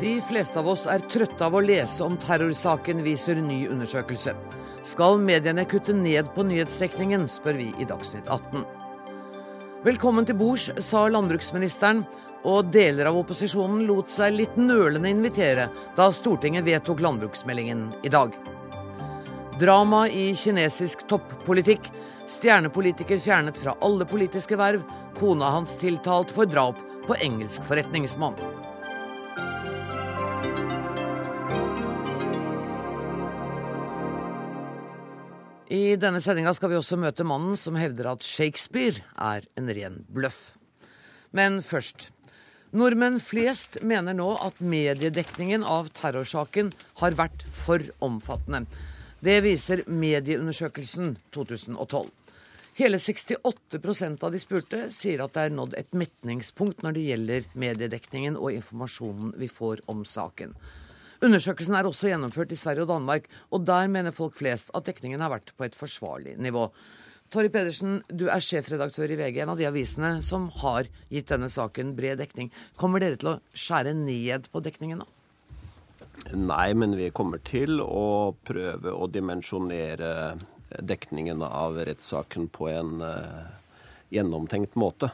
De fleste av oss er trøtte av å lese om terrorsaken, viser ny undersøkelse. Skal mediene kutte ned på nyhetsdekningen, spør vi i Dagsnytt 18. Velkommen til bords, sa landbruksministeren, og deler av opposisjonen lot seg litt nølende invitere da Stortinget vedtok landbruksmeldingen i dag. Drama i kinesisk toppolitikk. Stjernepolitiker fjernet fra alle politiske verv. Kona hans tiltalt for drap på engelsk forretningsmann. I denne sendinga skal vi også møte mannen som hevder at Shakespeare er en ren bløff. Men først. Nordmenn flest mener nå at mediedekningen av terrorsaken har vært for omfattende. Det viser Medieundersøkelsen 2012. Hele 68% av de spurte sier at det er nådd et metningspunkt når det gjelder mediedekningen og informasjonen vi får om saken. Undersøkelsen er også gjennomført i Sverige og Danmark, og der mener folk flest at dekningen har vært på et forsvarlig nivå. Torry Pedersen, du er sjefredaktør i VG, en av de avisene som har gitt denne saken bred dekning. Kommer dere til å skjære ned på dekningen nå? Nei, men vi kommer til å prøve å dimensjonere dekningen av rettssaken på en uh, gjennomtenkt måte.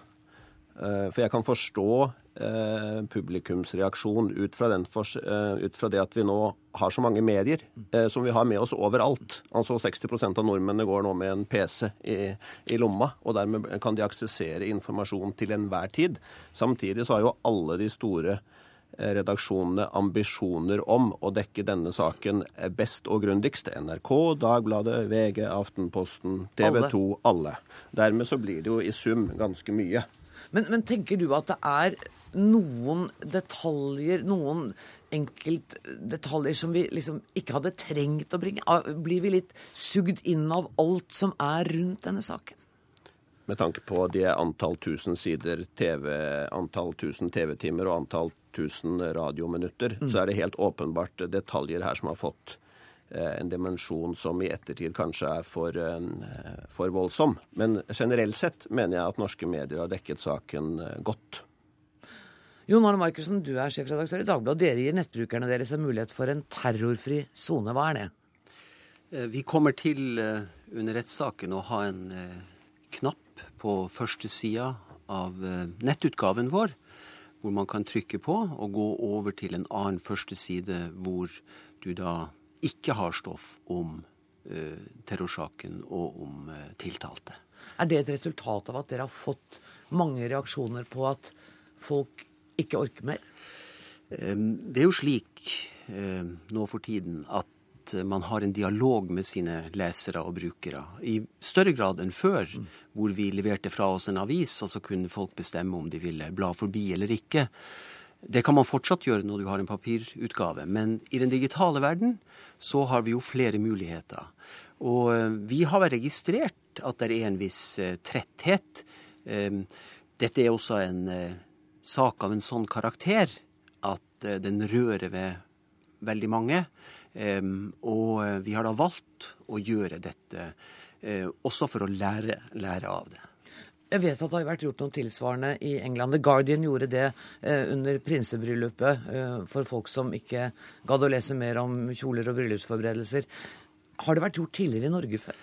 Uh, for jeg kan forstå eh, publikumsreaksjon ut fra, eh, ut fra, det at vi nå har så mange medier eh, som vi har med oss overalt. Altså 60% av nordmennene går nå med en PC i, i, lomma, og dermed kan de aksessere informasjon til enhver tid. Samtidig så har jo alle de store eh, redaksjonene ambisjoner om å dekke denne saken best og grundigst. NRK, Dagbladet, VG, Aftenposten, TV 2, alle. Dermed så blir det jo i sum ganske mye. Men, men tenker du at det er noen detaljer, noen enkeltdetaljer som vi liksom ikke hadde trengt å bringe? Blir vi litt sugd inn av alt som er rundt denne saken? Med tanke på det antall tusen sider TV, antall tusen TV-timer og antall tusen radiominutter, mm. så er det helt åpenbart detaljer her som har fått eh, en dimensjon som i ettertid kanskje er for, eh, for voldsom. Men generelt sett mener jeg at norske medier har dekket saken eh, godt. Jon Arne Markussen, du er sjefredaktør i Dagbladet. Dere gir nettbrukerne deres en mulighet for en terrorfri sone. Hva er det? Eh, vi kommer til eh, under rettssaken å ha en eh, knapp på første sida av nettutgaven vår, hvor man kan trykke på og gå over til en annen første side hvor du da ikke har stoff om terrorsaken og om tiltalte. Er det et resultat av at dere har fått mange reaksjoner på at folk ikke orker mer? Det er jo slik nå for tiden at man har en dialog med sine lesere og brukere. I større grad enn før, mm. hvor vi leverte fra oss en avis, og så kunne folk bestemme om de ville bla forbi eller ikke. Det kan man fortsatt gjøre når du har en papirutgave, men i den digitale verden så har vi jo flere muligheter. Og vi har registrert at det er en viss eh, tretthet. Dette er også en eh, sak av en sånn karakter at eh, den rører ved veldig mange. Og eh, vi har da valgt å gjøre dette eh, også for å lære, lære av det. Jeg vet at det har vært gjort noe tilsvarende i England. The Guardian gjorde det under prinsebryllupet for folk som ikke gadd å lese mer om kjoler og bryllupsforberedelser. Har det vært gjort tidligere i Norge før?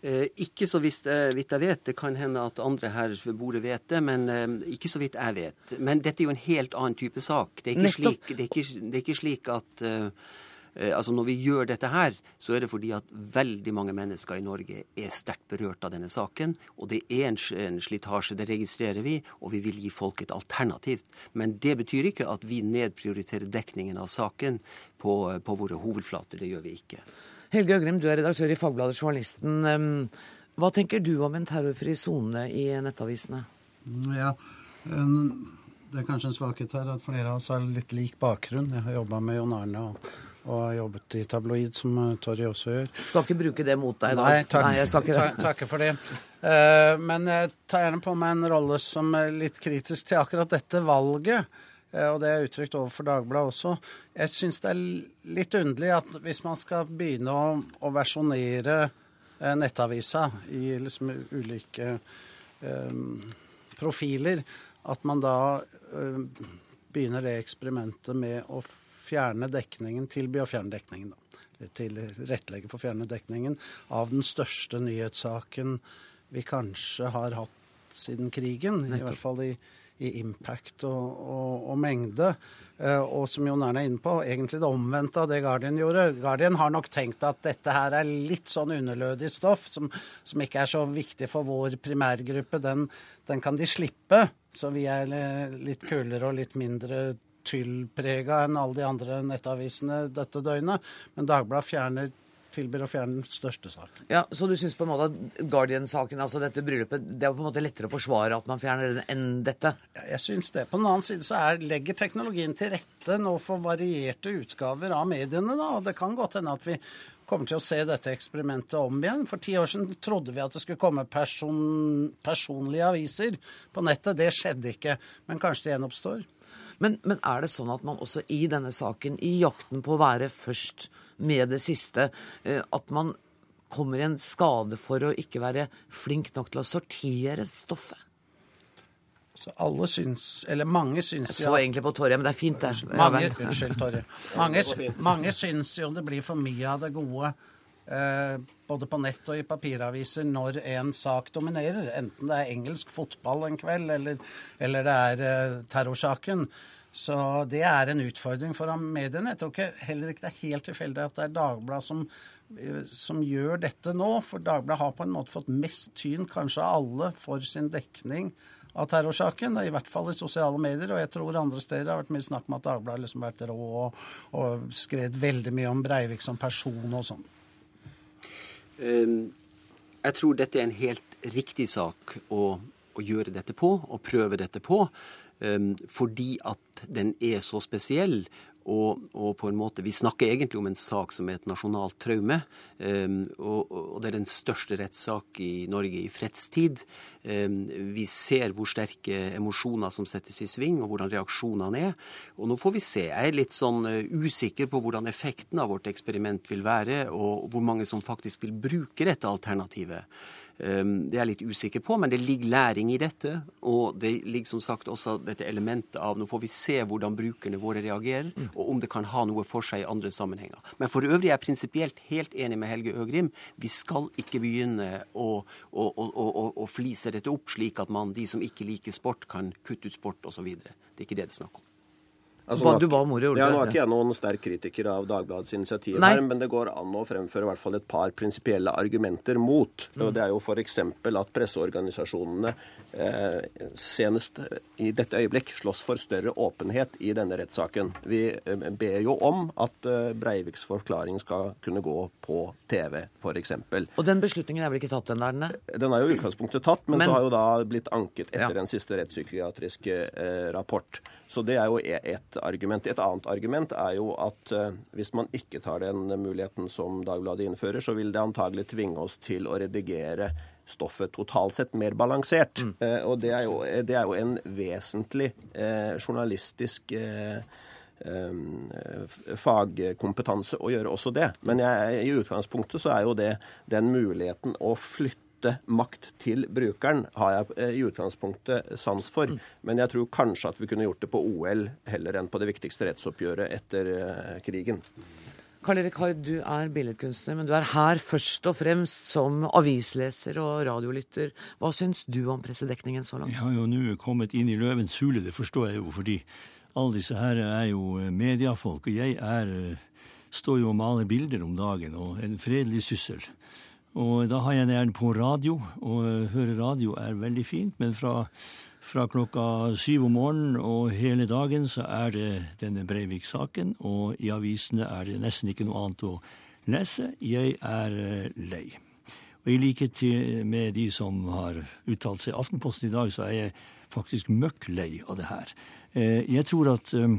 Eh, ikke så vidt, eh, vidt, jeg vet. Det kan hende at andre her ved bordet vet det, men eh, ikke så vidt jeg vet. Men dette er jo en helt annen type sak. Det er ikke, slik, det er ikke, det er ikke slik, at altså Når vi gjør dette her, så er det fordi at veldig mange mennesker i Norge er sterkt berørt av denne saken. Og det er en slitasje, det registrerer vi, og vi vil gi folk et alternativ. Men det betyr ikke at vi nedprioriterer dekningen av saken på, på våre hovedflater. Det gjør vi ikke. Helge Øgrim, du er redaktør i Fagbladet Journalisten. Hva tenker du om en terrorfri sone i nettavisene? Ja, Det er kanskje en svakhet her at flere av oss har litt lik bakgrunn. Jeg har jobba med Jon Arne og, og har jobbet i tabloid, som eh, Torry også gjør. Skal ikke bruke det mot deg da. Nei, takk, Nei, jeg skal ikke det. Takker for det. Uh, men jeg tar gjerne på meg en rolle som er litt kritisk til akkurat dette valget. Eh, og det er uttrykt overfor Dagbladet også. Jeg syns det er litt underlig at hvis man skal begynne å, å versjonere eh, nettavisa i liksom ulike um, profiler, at man da um, begynner det eksperimentet med å fjerne dekningen, tilby å fjerne dekningen, da. Tilrettelegge for å fjerne dekningen av den største nyhetssaken vi kanskje har hatt siden krigen. I hvert fall i, i impact og, og, og mengde. Eh, og som Jon Erne er inne på, egentlig det omvendte av det Guardian gjorde. Guardian har nok tenkt at dette her er litt sånn underlødig stoff som, som ikke er så viktig for vår primærgruppe. Den, den kan de slippe. Så vi er litt kulere og litt mindre tyllprega enn alle de andre nettavisene dette døgnet. Men Dagbladet fjerner tilbyr å fjerne den største saken. Ja, Så du syns på en måte at Guardian-saken, altså dette bryllupet, det er på en måte lettere å forsvare at man fjerner den enn dette? Ja, jeg syns det. På den annen side så er, legger teknologien til rette nå for varierte utgaver av mediene. da, og Det kan godt hende at vi kommer til å se dette eksperimentet om igjen. For ti år siden trodde vi at det skulle komme person, personlige aviser på nettet. Det skjedde ikke. Men kanskje det gjenoppstår. Men, men, er det sånn at man også i denne saken, i jakten på å være først med det siste, eh, at man kommer i en skade for å ikke være flink nok til å sortere stoffet? Så alle syns, eller mange syns Jeg så egentlig på Torje, men det er fint, det. Mange, unnskyld, Torje. Mange, mange syns jo det blir for mye av det gode. Eh, både på nett og i papiraviser når en sak dominerer. Enten det er engelsk fotball en kveld, eller, eller det er eh, terrorsaken. Så det er en utfordring for mediene. Jeg tror ikke, heller ikke det er helt tilfeldig at det er Dagbladet som, eh, som, gjør dette nå. For Dagbladet har på en måte fått mest tyn, kanskje av alle, for sin dekning av terrorsaken. I hvert fall i sosiale medier. Og jeg tror andre steder har vært mye snakk om at Dagbladet liksom har vært rå og, og skrevet veldig mye om Breivik som person og sånn. Ehm, jeg tror dette er en helt riktig sak å, å gjøre dette på, og prøve dette på, ehm, fordi at den er så spesiell. Og, og, på en måte, Vi snakker egentlig om en sak som er et nasjonalt traume. Um, og, og, det er den største rettssak i Norge i fredstid. Um, vi ser hvor sterke emosjoner som settes i sving, og hvordan reaksjonene er. Og nå får vi se. Jeg er litt sånn uh, usikker på hvordan effekten av vårt eksperiment vil være, og hvor mange som faktisk vil bruke dette alternativet. Ehm, det er jeg litt usikker på, men det ligger læring i dette. Og det ligger som sagt også dette elementet av Nå får vi se hvordan brukerne våre reagerer, mm. og om det kan ha noe for seg i andre sammenhenger. Men for øvrig er jeg prinsipielt helt enig med Helge Øgrim. Vi skal ikke begynne å, å, å, å flise dette opp slik at man, de som ikke liker sport, kan kutte ut sport osv. Det er ikke det det er snakk om. Altså, du ba om ordet, ja, Nå er ikke jeg noen sterk kritiker av Dagbladets initiativ, her, men det går an å fremføre i hvert fall et par prinsipielle argumenter mot. Mm. Det er jo f.eks. at presseorganisasjonene eh, senest i dette øyeblikk slåss for større åpenhet i denne rettssaken. Vi eh, ber jo om at eh, Breiviks forklaring skal kunne gå på TV, f.eks. Og den beslutningen er vel ikke tatt ennå? Den er jo i utgangspunktet tatt, men, men, så har jo da blitt anket etter ja. den siste rettspsykiatriske eh, rapport. Så det er jo e- et argument. Et annet argument er jo at uh, hvis man ikke tar den muligheten som Dagbladet innfører, så vil det antagelig tvinge oss til å redigere stoffet totalt sett mer balansert. Mm. Uh, og det er, jo, det er, jo, en vesentlig journalistisk fagkompetanse å gjøre også det. Men jeg, i utgangspunktet så er jo det den muligheten å flytte flytte makt til brukeren, har jeg eh, i utgangspunktet sans for. Men jeg tror kanskje at vi kunne gjort det på OL heller enn på det viktigste rettsoppgjøret etter eh, krigen. Karl Erik Hard, du er billedkunstner, men du er her først og fremst som avisleser og radiolytter. Hva syns du om pressedekningen så langt? Jeg har jo nå kommet inn i løvens hule, det forstår jeg jo, fordi alle disse her er jo mediefolk. og jeg er, står jo og maler bilder om dagen, og en fredelig syssel. Og da har jeg den på radio, og høre radio er veldig fint. Men fra, fra, klokka syv om morgenen og hele dagen så er det denne Breivik-saken, og i avisene er det nesten ikke noe annet å lese. Jeg er eh, lei. Og i likhet med de som har uttalt seg i Aftenposten i dag, så er jeg faktisk møkk lei av det her. Eh, jeg tror at eh,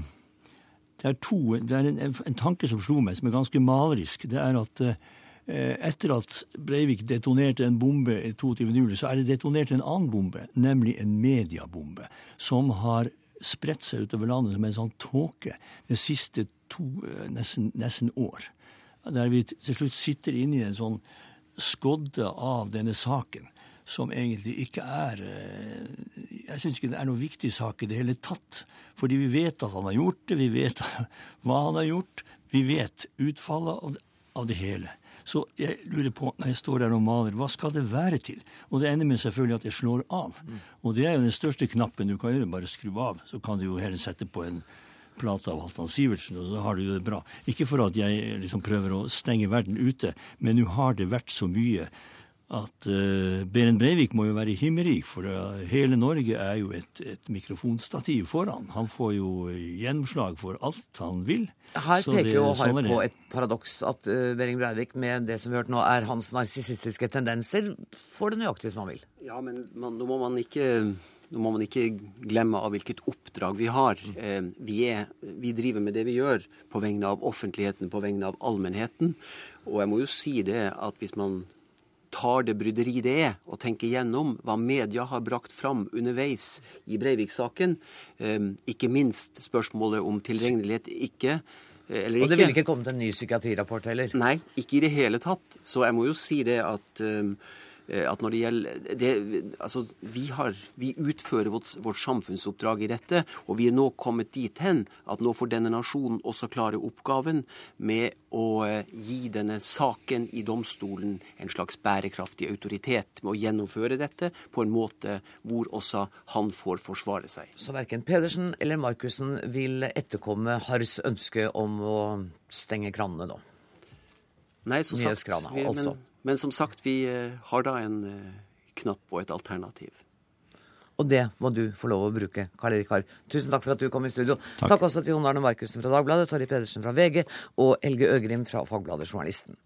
det er, to, det er en, en tanke som slo meg, som er ganske malerisk. Det er at etter at Breivik detonerte en bombe 22.07, så er det detonert en annen bombe, nemlig en mediebombe, som har spredt seg utover landet som en sånn tåke de siste to, eh, nesten, nesten år. Der vi til slutt sitter inne i en sånn skodde av denne saken, som egentlig ikke er eh, jeg syns ikke det er noe viktig sak i det hele tatt. Fordi vi vet at han har gjort det, vi vet hva han har gjort, vi vet utfallet av det hele. Så jeg lurer på, når jeg står der og maler, hva skal det være til? Og det ender med selvfølgelig at jeg slår av. Og det er jo den største knappen du kan gjøre, bare skru av. Så kan du jo heller sette på en plate av Halvdan Sivertsen, og så har du det bra. Ikke for at jeg liksom prøver å stenge verden ute, men nå har det vært så mye at uh, Behren Breivik må jo være himmerik, for uh, hele Norge er jo et, et, mikrofonstativ foran. Han får jo gjennomslag for alt han vil. Her peker det, jo Harp sånn på et paradoks at uh, Behring Breivik med det som vi har hørt nå er hans narsissistiske tendenser, får det nøyaktig som han vil. Ja, men man, nå må man ikke nå må man ikke glemme av hvilket oppdrag vi har. Eh, vi, er, vi, driver med det vi gjør på vegne av offentligheten, på vegne av allmennheten. Og jeg må jo si det at hvis man tar det bryderi det er, og tenker gjennom hva media har brakt fram underveis i Breivik-saken. Ehm, ikke minst spørsmålet om tilregnelighet ikke. Eh, eller ikke. Og det ville ikke kommet en ny psykiatrirapport heller? Nei, ikke i det hele tatt. Så jeg må jo si det at um, Eh, at når det gjelder det, altså, vi, har, vi utfører vårt, vårt, samfunnsoppdrag i dette, og vi er nå kommet dit hen at nå får denne nasjonen også klare oppgaven med å eh, gi denne saken i domstolen en slags bærekraftig autoritet, med å gjennomføre dette på en måte hvor også han får forsvare seg. Så verken Pedersen eller Markussen vil etterkomme Hars ønske om å stenge kranene da? Nei, så sagt, vi, altså. men, men som sagt, vi eh, har da en eh, knapp og et alternativ. Og det må du få lov å bruke, Karl Erik Harr. Tusen takk for at du kom i studio. Takk, takk også til Jon Arne Markussen fra Dagbladet, Torry Pedersen fra VG og Elge Øgrim fra Fagbladet Journalisten.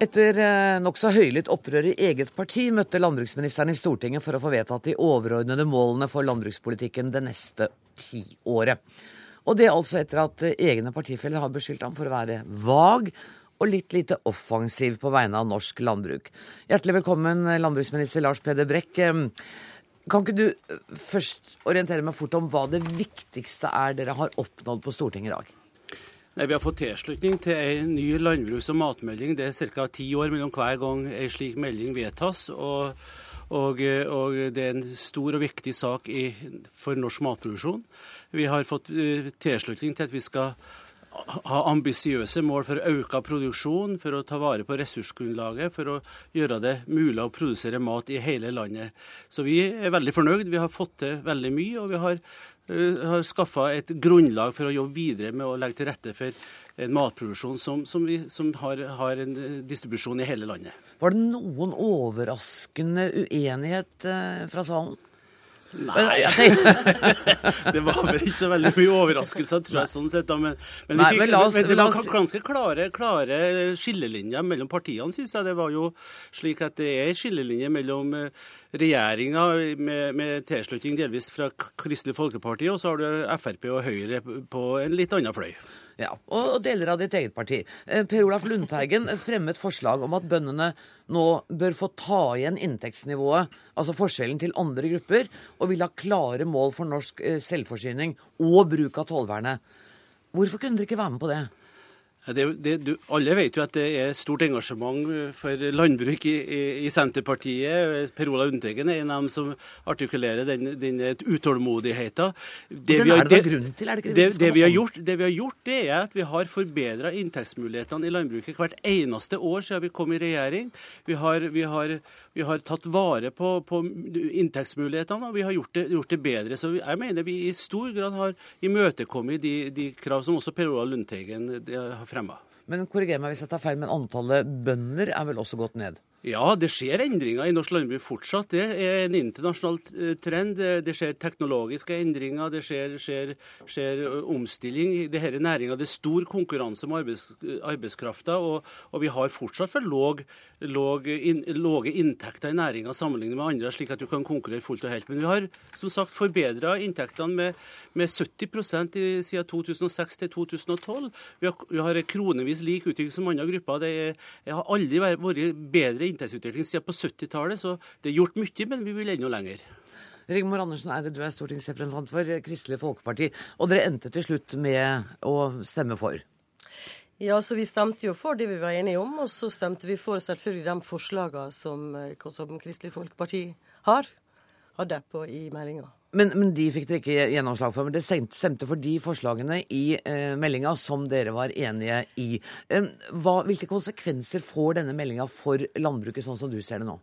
Etter eh, nokså høylytt opprør i eget parti møtte landbruksministeren i Stortinget for å få vedtatt de overordnede målene for landbrukspolitikken det neste tiåret. Og det altså etter at eh, egne partifeller har beskyldt ham for å være vag og litt lite offensiv på vegne av norsk landbruk. Hjertelig velkommen, eh, landbruksminister Lars Peder Brekk. Kan ikke du først orientere meg fort om hva det viktigste er dere har oppnådd på Stortinget i dag? Nei, Vi har fått tilslutning til en ny landbruks- og matmelding. Det er ca. ti år mellom hver gang en slik melding vedtas. Og, og, og, det er en stor og viktig sak i, for norsk matproduksjon. Vi har fått uh, tilslutning til at vi skal ha ambisiøse mål for å øke produksjon, for å ta vare på ressursgrunnlaget, for å gjøre det mulig å produsere mat i hele landet. Så vi er veldig fornøyd. Vi har fått til veldig mye. og vi har uh, har skaffa et grunnlag for å jobbe videre med å legge til rette for en matproduksjon som, som, vi, som har, har, en eh, distribusjon i hele landet. Var det noen overraskende uenighet eh, fra salen? Nei, det var vel ikke så veldig mye overraskelser, tror jeg, sånn sett. Da. Men, men, Nei, fikk, men, oss, men det var ganske klare, klare skillelinjer mellom partiene, syns jeg. Det var jo slik at det er skillelinjer mellom eh, regjeringa med, med, tilslutning delvis fra Kristelig Folkeparti, og så har du Frp og Høyre på en litt annen fløy. Ja, Og deler av ditt eget parti. Eh, per Olaf Lundteigen fremmet forslag om at bøndene nå bør få ta igjen inntektsnivået, altså forskjellen til andre grupper, og vil ha klare mål for norsk eh, selvforsyning og bruk av tollvernet. Hvorfor kunne dere ikke være med på det? Det, det, du, alle vet jo at det er stort engasjement for landbruk i, i, i Senterpartiet. Per Ola Lundteigen er en av dem som artikulerer den, den utålmodigheten. Det, vi har, det, til, det, det, vi har gjort, det vi har gjort, det er at vi har forbedra inntektsmulighetene i landbruket hvert eneste år siden vi kom i regjering. Vi har, vi har, vi har tatt vare på, på, inntektsmulighetene, og vi har gjort det, gjort bedre. Så jeg mener vi i stor grad har imøtekommet de, de krav som også Per Ola Lundteigen har fremma. Men korriger meg hvis jeg tar feil, men antallet bønder er vel også gått ned? Ja, det skjer endringer i norsk landbruk fortsatt. Det er en internasjonal eh, trend. Det skjer teknologiske endringer, det skjer, skjer, skjer omstilling i denne næringa. Det er stor konkurranse om arbeids, arbeidskrafta, og, og, vi har fortsatt for låg, låg in, låge inntekter i næringa sammenlignet med andre, slik at du kan konkurrere fullt og helt. Men vi har som sagt forbedra inntektene med, med 70% i, siden 2006 til 2012. Vi har, vi har kronevis lik utvikling som andre grupper. Det, er, det har aldri vært bedre inntektsutvikling siden på 70-tallet, så det er gjort mye, men vi vil enda lenger. Rigmor Andersen Eide, du er stortingsrepresentant for Kristelig Folkeparti, og dere endte til slutt med å stemme for. Ja, så Vi stemte jo for det vi var enige om, og så stemte vi for selvfølgelig de forslagene som, eh, som Kristelig Folkeparti har, hadde på i meldinga. Men, men, de fikk dere ikke gjennomslag for. Men det stemte for de forslagene i eh, meldinga som dere var enige i. Eh, hva, hvilke konsekvenser får denne meldinga for landbruket, sånn som du ser det nå?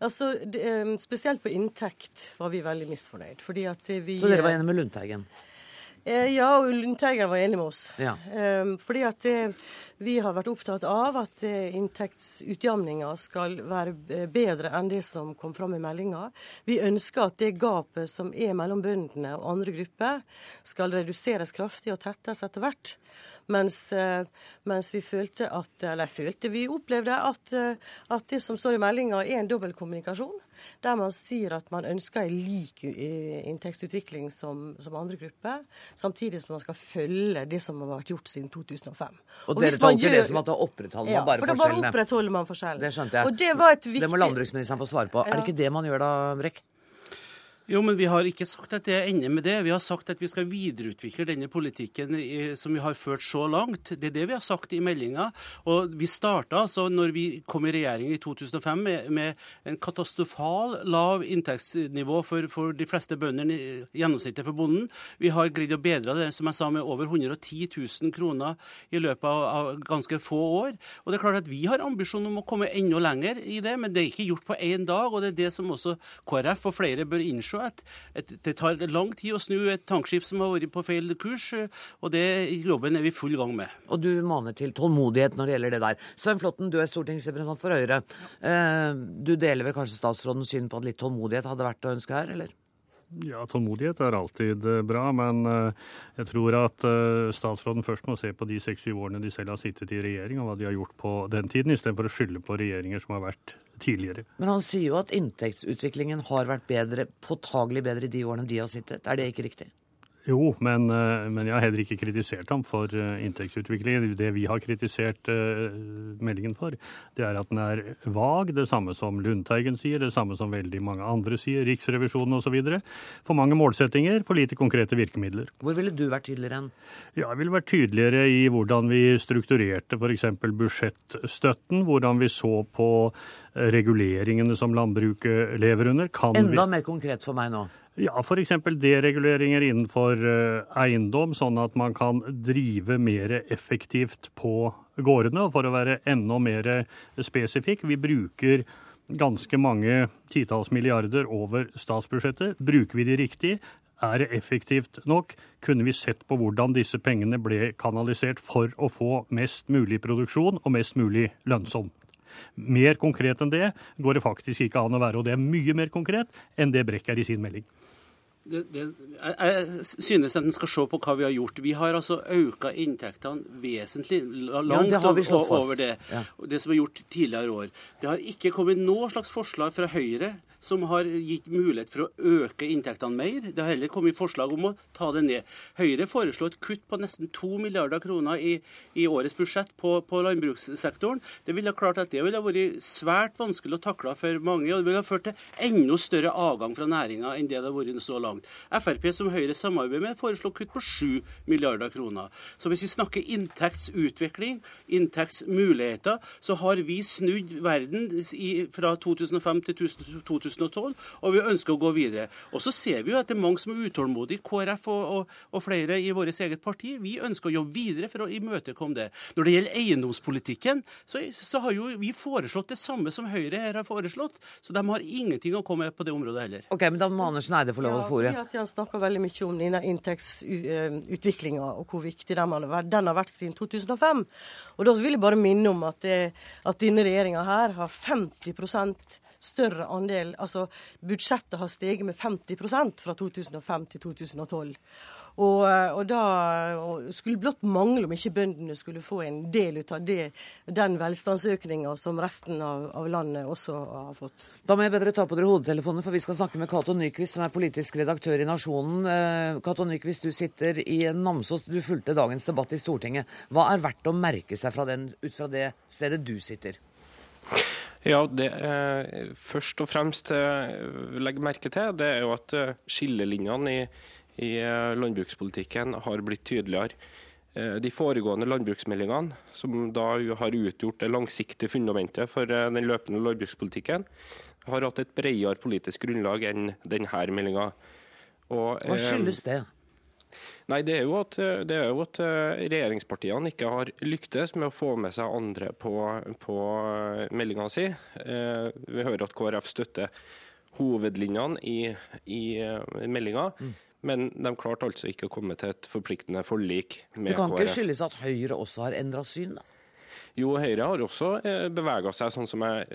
Altså, det, eh, Spesielt på inntekt var vi veldig misfornøyd. fordi at vi... Så dere var enige med Lundteigen? Eh, ja, og Lundteigen var enig med oss. Ja. Um, fordi at vi har vært opptatt av at inntektsutjamninga skal være bedre enn det som kom fram i meldinga. Vi ønsker at det gapet som er mellom bøndene og andre grupper, skal reduseres kraftig og tettes etter hvert. Mens, eh, mens, vi følte at Eller følte, vi opplevde at, eh, at det som står i meldinga, er en dobbeltkommunikasjon. Der man sier at man ønsker en lik eh, inntektsutvikling som, som, andre grupper, samtidig som man skal følge det som har vært gjort siden 2005. Og, og dere tolker gjør, det som at da opprettholder ja, man bare forskjellene? Ja, for da bare opprettholder man forskjellene. Det skjønte jeg. Og det, var et viktig... det må landbruksministeren få svare på. Ja. Er det ikke det man gjør da, Brekk? Jo, men vi har ikke sagt at det ender med det. Vi har sagt at vi skal videreutvikle denne politikken som vi har ført så langt. Det er det vi har sagt i meldinga. Og vi starta altså, når vi kom i regjering i 2005, med, med en katastrofal lav inntektsnivå for, for de fleste bøndene, gjennomsnittet for bonden. Vi har greid å bedre det, som jeg sa, med over 110 000 kroner i løpet av, av ganske få år. Og det er klart at vi har ambisjon om å komme enda lenger i det, men det er ikke gjort på én dag. Og det er det som også KrF og flere bør innse at, at, det tar lang tid å snu et tankskip som har vært på feil kurs, og det jobben er vi full gang med. Og du maner til tålmodighet når det gjelder det der. Svein Flåtten, du er stortingsrepresentant for Høyre. Eh, du deler vel kanskje statsrådens syn på at litt tålmodighet hadde vært å ønske her, eller? Ja, Tålmodighet er alltid eh, bra, men eh, jeg tror at statsråden først må se på de seks-syv årene de selv har sittet i regjering, og hva de har gjort på den tiden, istedenfor å skylde på regjeringer som har vært tidligere. Men han sier jo at inntektsutviklingen har vært bedre, påtagelig bedre i de årene de har sittet. Er det ikke riktig? Jo, men, eh, men, jeg har heller ikke kritisert ham for eh, inntektsutviklingen. Det vi har kritisert uh, meldingen for, det er at den er vag. Det samme som Lundteigen sier, det samme som veldig mange andre sier, Riksrevisjonen osv. For mange målsettinger, for lite konkrete virkemidler. Hvor ville du vært tydeligere enn? Ja, Jeg ville vært tydeligere i hvordan vi strukturerte f.eks. budsjettstøtten. Hvordan vi så på reguleringene som landbruket lever under. Kan Enda vi... mer konkret for meg nå. Ja, f.eks. dereguleringer innenfor eh, eiendom, sånn at man kan drive mer effektivt på gårdene. Og for å være enda mer spesifikk, vi bruker ganske mange titalls milliarder over statsbudsjettet. Bruker vi de riktig? Er det effektivt nok? Kunne vi sett på hvordan disse pengene ble kanalisert for å få mest mulig produksjon og mest mulig lønnsom? Mer konkret enn det går det faktisk ikke an å være, og det er mye mer konkret enn det Brekk er i sin melding det, det, jeg, jeg synes at en skal se på hva vi har gjort. Vi har altså økt inntektene vesentlig, langt ja, det over det, ja. det som er gjort tidligere år. Det har ikke kommet noe slags forslag fra Høyre som har gitt mulighet for å øke inntektene mer. Det har heller kommet forslag om å ta det ned. Høyre foreslo et kutt på nesten 2 milliarder kroner i, i årets budsjett på, på, landbrukssektoren. Det ville klart at det ville vært svært vanskelig å takle for mange, og det ville ført til enda større avgang fra næringa enn det det har vært så langt. Frp, som Høyre samarbeider med, foreslo kutt på 7 milliarder kroner. Så hvis vi snakker inntektsutvikling, inntektsmuligheter, så har vi snudd verden i, fra 2005 til 2012 2012, og vi ønsker å gå videre. Og så ser vi jo at det er mange som er utålmodige, KrF og, og, og flere i vårt eget parti. Vi ønsker å jobbe videre for å imøtekomme det. Når det gjelder eiendomspolitikken, så, så har jo vi foreslått det samme som Høyre her har foreslått, så de har ingenting å komme med på det området heller. Ok, men Da må Andersen Eide få lov å få ordet. Ja, Han snakker veldig mye om denne inntektsutviklinga og hvor viktig den har, vært, den har vært siden 2005. Og Da vil jeg bare minne om at, det, at denne regjeringa her har 50% større andel Altså budsjettet har steget med 50% fra 2005 til 2012. Og, og da og skulle blott mangle om ikke bøndene skulle få en del ut av det, den velstandsøkninga som resten av, av, landet også har fått. Da må jeg bedre ta på dere hodetelefonene, for vi skal snakke med Cato Nyquist, som er politisk redaktør i Nasjonen. Eh, Cato Nyquist, du sitter i Namsos. Du fulgte dagens debatt i Stortinget. Hva er verdt å merke seg fra den, ut fra det stedet du sitter? Ja, det eh, først og fremst legger merke til, det er jo at skillelinjene i, i landbrukspolitikken har blitt tydeligere. De foregående landbruksmeldingene, som da har utgjort det langsiktige fundamentet for den løpende landbrukspolitikken, har hatt et bredere politisk grunnlag enn denne meldinga. Hva skyldes det? Nei, det er, jo at, det er jo at eh, regjeringspartiene ikke har lyktes med å få med seg andre på, på meldinga si. Eh, vi hører at KrF støtter hovedlinjene i, i eh, meldinga. Mm. Men de klarte altså ikke å komme til et forpliktende forlik med KrF. Det kan ikke skyldes at Høyre også har endra syn? da? Jo, Høyre har også bevega seg, sånn som jeg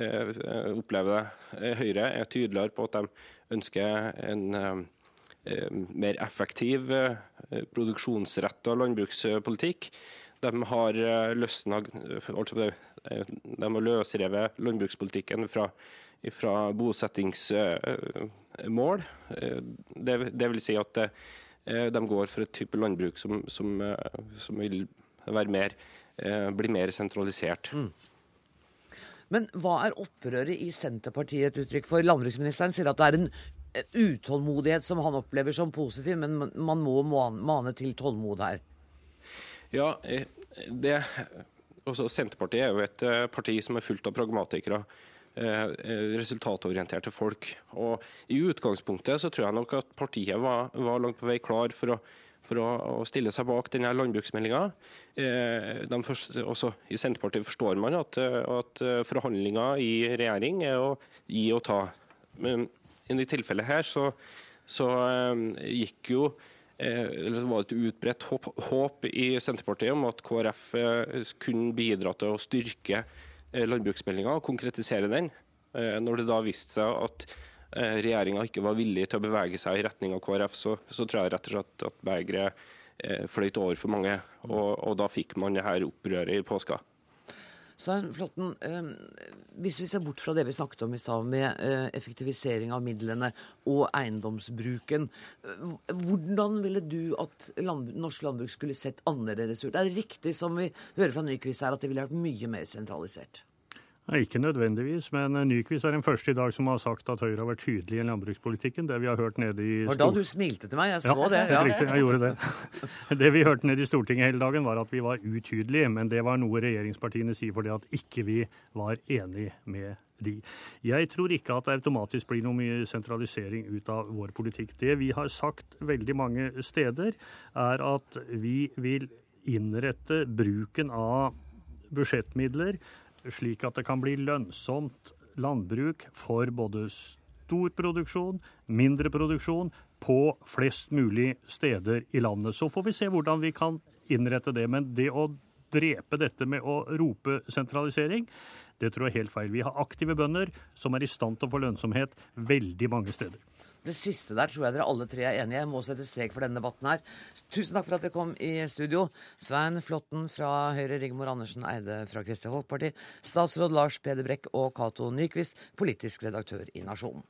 opplever det. Høyre er tydeligere på at de ønsker en Eh, mer effektiv eh, produksjonsretta landbrukspolitikk. De har eh, løsna altså De har løsrevet landbrukspolitikken fra, fra bosettingsmål. Det, det, vil si at de går for et type landbruk som, som, som vil mer, bli mer sentralisert. Mm. Men hva er opprøret i Senterpartiet et uttrykk for? Landbruksministeren sier at det er en utålmodighet som han opplever som positiv, men man må mane til tålmod her. Ja, eh, det, Senterpartiet er jo et eh, parti som er fullt av pragmatikere. Eh, resultatorienterte folk. Og I utgangspunktet så tror jeg nok at partiet var, var langt på vei klar for å, for å, stille seg bak denne landbruksmeldinga. også I Senterpartiet forstår man at, at forhandlinger i regjering er å gi og ta. Men i dette tilfellet her så, så gikk jo eh, eller det var et utbredt håp, håp, i Senterpartiet om at KrF eh, kunne bidra til å styrke eh, landbruksmeldinga og konkretisere den. Når det da viste seg at regjeringa ikke var villig til å bevege seg i retning av KrF, så, så tror jeg rett og slett at begeret fløyt over for mange. Og, og da fikk man det her opprøret i påska. Svein Flåtten, eh, hvis vi ser bort fra det vi snakket om i stad, med eh, effektivisering av midlene og eiendomsbruken, eh, hvordan ville du at land, norsk landbruk skulle sett annerledes ut? Det Er riktig som vi hører fra Nyquist her, at det ville vært mye mer sentralisert? Nei, Ikke nødvendigvis, men Nyquist er den første i dag som har sagt at Høyre har vært tydelig i landbrukspolitikken. Det vi har hørt nede i... Var da du smilte til meg, jeg så ja, det. Ja, riktig, jeg gjorde det. Det vi hørte nede i Stortinget hele dagen, var at vi var utydelige, men det var noe regjeringspartiene sier fordi at ikke vi var enig med de. Jeg tror ikke at det automatisk blir noe mye sentralisering ut av vår politikk. Det vi har sagt veldig mange steder, er at vi vil innrette bruken av budsjettmidler slik at det kan bli lønnsomt landbruk for både stor produksjon, mindre produksjon, på flest mulig steder i landet. Så får vi se hvordan vi kan innrette det. Men det å drepe dette med å rope sentralisering, det tror jeg er helt feil. Vi har aktive bønder som er i stand til å få lønnsomhet veldig mange steder. Det siste der tror jeg dere alle tre er enige. Jeg må sette strek for denne debatten her. Tusen takk for at dere kom i studio. Svein Flåtten fra Høyre, Rigmor Andersen Eide fra Kristelig Folkeparti, statsråd Lars Peder Brekk og Cato Nyquist, politisk redaktør i Nasjonen.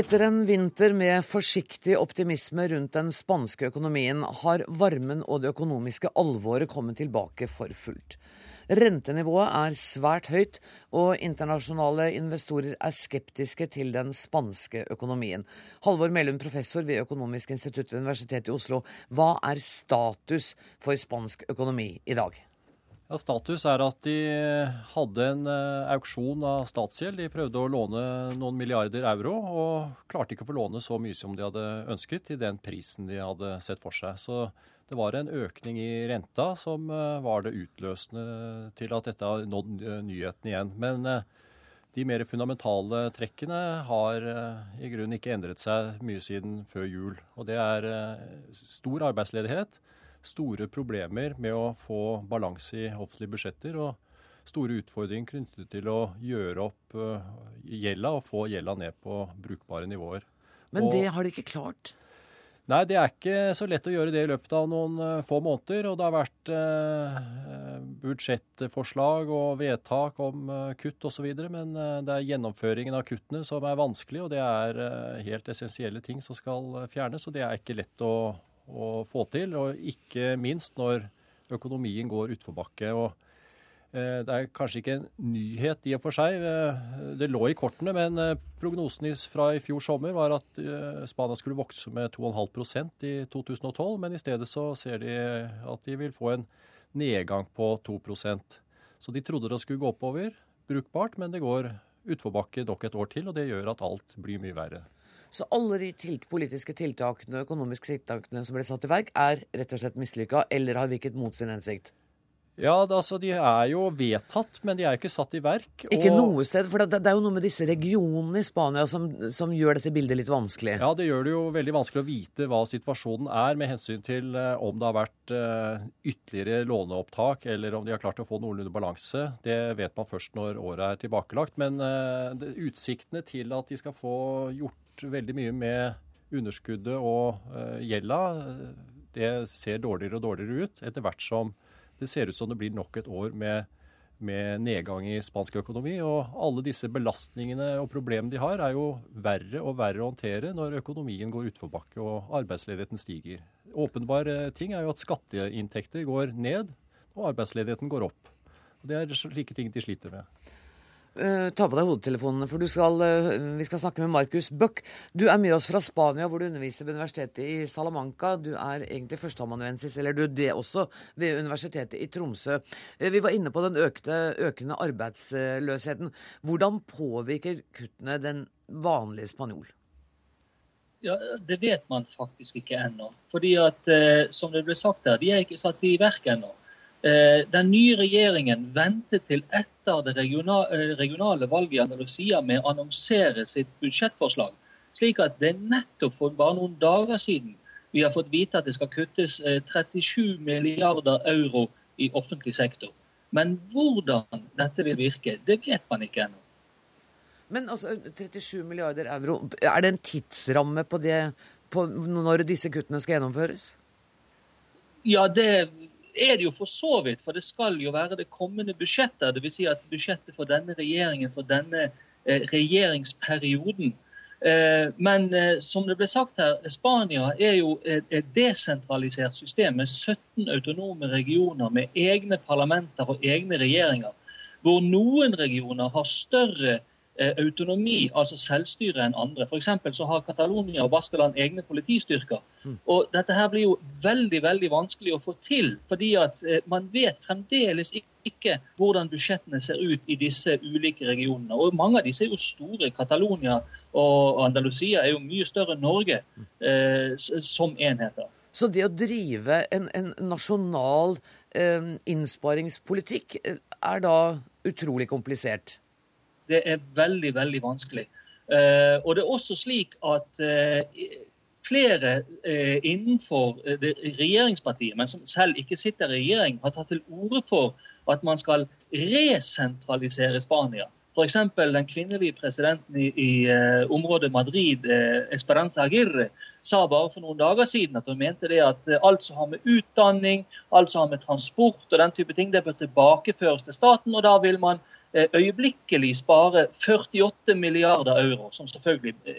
Etter en vinter med forsiktig optimisme rundt den spanske økonomien, har varmen og det økonomiske alvoret kommet tilbake for fullt. Rentenivået er svært høyt, og internasjonale investorer er skeptiske til den spanske økonomien. Halvor Mellum, professor ved Økonomisk institutt ved Universitetet i Oslo. Hva er status for spansk økonomi i dag? Ja, status er at de hadde en uh, auksjon av statsgjeld. De prøvde å låne noen milliarder euro, og klarte ikke å få låne så mye som de hadde ønsket til den prisen de hadde sett for seg. Så det var en økning i renta som uh, var det utløsende til at dette har nådd nyheten igjen. Men de mer fundamentale trekkene har i grunnen ikke endret seg mye siden før jul. Og det er stor arbeidsledighet store problemer med å få balanse i offentlige budsjetter. og store utfordringer knyttet til å gjøre opp uh, gjelda og få gjelda ned på brukbare nivåer. Men og, det har de ikke klart? Nei, det er ikke så lett å gjøre det i løpet av noen uh, få måneder. Og det har vært eh, budsjettforslag og vedtak om eh, kutt osv., men eh, det er gjennomføringen av kuttene som er vanskelig, og det er eh, helt essensielle ting som skal fjernes. Og det er ikke lett å, å få til, og ikke minst når økonomien går utforbakke. og det er kanskje ikke en nyhet i og for seg. Det lå i kortene, men prognosen fra i fjor sommer var at Spania skulle vokse med 2,5% i 2012. Men i stedet så ser de at de vil få en nedgang på 2% Så de trodde det skulle gå oppover, brukbart, men det går utforbakke nok et år til, og det gjør at alt blir mye verre. Så alle de tilt politiske tiltakene, økonomiske tiltakene som ble satt i verk, er rett og slett mislykka eller har virket mot sin hensikt? Ja, altså De er jo vedtatt, men de er jo ikke satt i verk. Ikke noe sted, for det, det, er jo noe med disse regionene i Spania som, som, gjør dette bildet litt vanskelig. Ja, det gjør det jo veldig vanskelig å vite hva situasjonen er med hensyn til uh, om det har vært uh, ytterligere låneopptak, eller om de har klart å få noenlunde balanse. Det vet man først når året er tilbakelagt. Men det, utsiktene til at de skal få gjort veldig mye med underskuddet og gjelda, det ser dårligere og dårligere ut etter hvert som det ser ut som det blir nok et år med, med nedgang i spansk økonomi. Og alle disse belastningene og problemene de har, er jo verre og verre å håndtere når økonomien går utforbakke og arbeidsledigheten stiger. Åpenbar eh, ting er jo at skatteinntekter går ned og arbeidsledigheten går opp. Og Det er slike ting de sliter med. Uh, ta på deg hodetelefonene, for skal, uh, vi skal snakke med Markus Bøck. Du er med oss fra Spania, hvor du underviser ved universitetet i Salamanca. Du er egentlig førsteamanuensis, eller du det også, ved universitetet i Tromsø. Uh, vi var inne på den økte, økende arbeidsløsheten. Hvordan påvirker kuttene den vanlige spanjol? Ja, Det vet man faktisk ikke ennå. Fordi at, som det ble sagt her, de er ikke satt i verk ennå. Eh, den nye regjeringen ventet til etter det eh, regionale valget i Andalusia med å annonsere sitt budsjettforslag. Slik at det nettopp for bare noen dager siden vi har fått vite at det skal kuttes 37 eh, milliarder euro i offentlig sektor. Men hvordan dette vil virke, det vet man ikke ennå. Men altså, 37 milliarder euro, er det en tidsramme på det på når disse kuttene skal gjennomføres? Ja, det er det jo for så vidt, for det skal jo være det kommende budsjettet. Dvs. Si at budsjettet for denne regjeringen, for denne eh, regjeringsperioden. Eh, men eh, som det ble sagt her, Spania er jo et, et, desentralisert system med 17 autonome regioner med egne parlamenter og egne regjeringer. Hvor noen regioner har større autonomi, altså selvstyre, enn andre. F.eks. så har Catalonia og Baskeland egne politistyrker. Mm. Og Dette her blir jo veldig veldig vanskelig å få til, fordi at eh, man vet fremdeles ikke hvordan budsjettene ser ut i disse ulike regionene. Og Mange av disse er jo store. Catalonia og Andalusia er jo mye større enn Norge mm. eh, som enheter. Så det å drive en, en nasjonal eh, innsparingspolitikk eh, er da utrolig komplisert? Det er veldig, veldig vanskelig. Uh, og det er også slik at uh, flere uh, innenfor regjeringspartiet, men som selv ikke sitter i regjering, har tatt til orde for at man skal resentralisere Spania. F.eks. den kvinnelige presidenten i, i området Madrid, Esperanza Aguirre, sa bare for noen dager siden at hun mente det at alt som har med utdanning, alt som har med transport og den type ting, det bør tilbakeføres til staten. Og da vil man Eh, øyeblikkelig spare 48 milliarder euro, som selvfølgelig eh,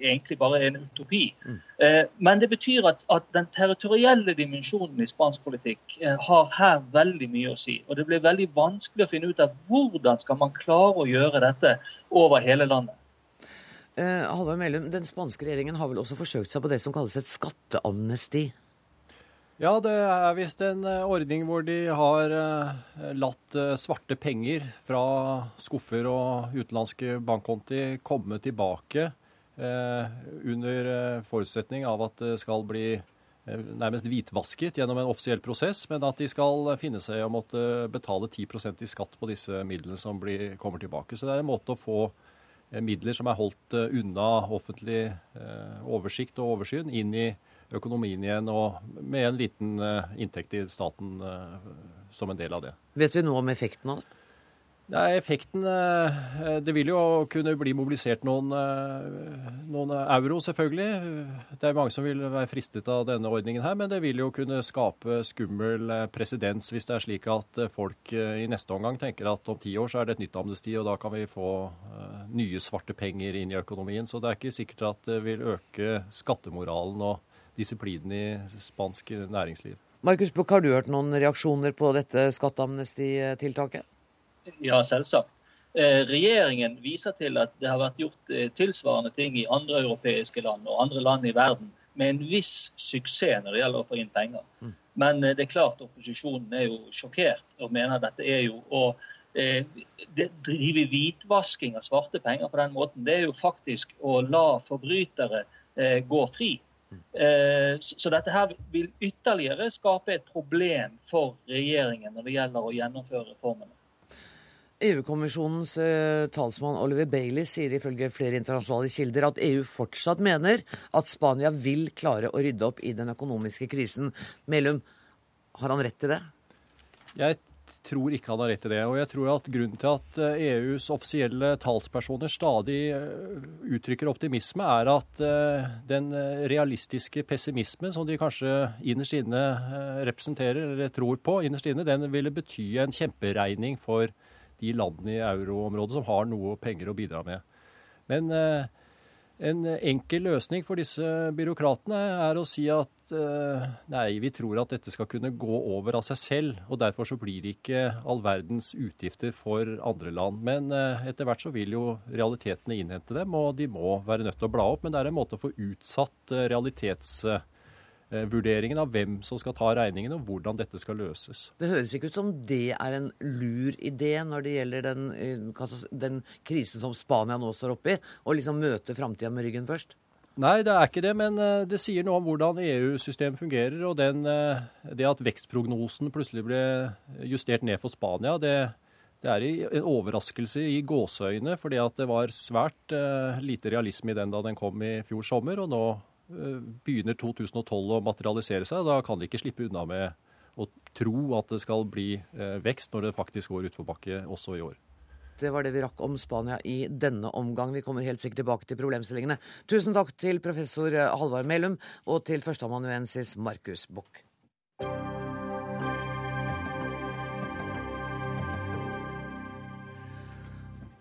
egentlig bare er en utopi. Mm. Eh, men det betyr at, at den territorielle dimensjonen i spansk politikk har her veldig mye å si. Og det blir veldig vanskelig å finne ut av hvordan skal man klare å gjøre dette over hele landet. Halvard Mellum, Den spanske regjeringen har vel også forsøkt seg på det som kalles et skatteamnesti? Ja, det er visst en eh, ordning hvor de har eh, latt eh, svarte penger fra skuffer og utenlandske bankkonti komme tilbake under forutsetning av at det skal bli nærmest hvitvasket gjennom en offisiell prosess, men at de skal finne seg å måtte betale 10% i skatt på disse midlene som blir, kommer tilbake. Så det er en måte å få midler som er holdt unna offentlig oversikt og oversyn, inn i økonomien igjen, og med en liten uh, inntekt i staten uh, som en del av det. Vet vi noe om effekten av det? Nei, effekten eh, Det vil jo kunne bli mobilisert noen, eh, noen, euro, selvfølgelig. Det er mange som vil være fristet av denne ordningen her, men det vil jo kunne skape skummel eh, presedens hvis det er slik at folk i neste omgang tenker at om ti år så er det et nytt amnesti, og da kan vi få nye svarte penger inn i økonomien. Så det er ikke sikkert at det vil øke skattemoralen og disiplinen i spansk næringsliv. Markus Buch, har du hørt noen reaksjoner på dette skatteamnestitiltaket? Ja, selvsagt. Eh, regjeringen viser til at det har vært gjort eh, tilsvarende ting i andre europeiske land og andre land i verden med en viss suksess når det gjelder å få inn penger. Mm. Men eh, det er klart opposisjonen er jo sjokkert og mener dette er jo å drive hvitvasking av svarte penger på den måten. Det er jo faktisk å la forbrytere gå fri. Mm. Så dette her vil ytterligere skape et problem for regjeringen når det gjelder å gjennomføre reformene. EU-kommisjonens eh, talsmann Oliver Bailey sier ifølge flere internasjonale kilder at EU fortsatt mener at Spania vil klare å rydde opp i den økonomiske krisen. Melum, har han rett til det? Jeg tror ikke han har rett i det. Og jeg tror at grunnen til at EUs eh, e offisielle talspersoner stadig eh, uttrykker optimisme, er at eh, den realistiske pessimismen som de kanskje innerst inne representerer, eller tror på innerst inne, den ville bety en kjemperegning for de landene i euroområdet som har noe penger å bidra med. Men en enkel løsning for disse byråkratene er å si at eh, nei, vi tror at dette skal kunne gå over av seg selv, og derfor så blir det ikke all verdens utgifter for andre land. Men eh, etter hvert så vil jo realitetene innhente dem, og de må være nødt til å bla opp. Men det er en måte å få utsatt Eh, av hvem som skal ta regningen, og hvordan dette skal løses. Det høres ikke ut som det er en lur idé når det gjelder den, den krisen som Spania nå står oppe i, å liksom møte framtida med ryggen først? Nei, det er ikke det, men eh, det sier noe om hvordan EU-systemet fungerer. Og den, det at vekstprognosen plutselig ble justert ned for Spania, det, det er en overraskelse i gåseøyne, fordi det var svært lite realisme i den da den kom i fjor sommer. og nå Eh, begynner 2012 å materialisere seg. Da kan de ikke slippe unna med å tro at det skal bli eh, vekst når det faktisk går utforbakke også i år. Det var det vi rakk om Spania i denne omgang. Vi kommer helt sikkert tilbake til problemstillingene. Tusen takk til professor Halvard Melum og til førsteamanuensis Markus Buch.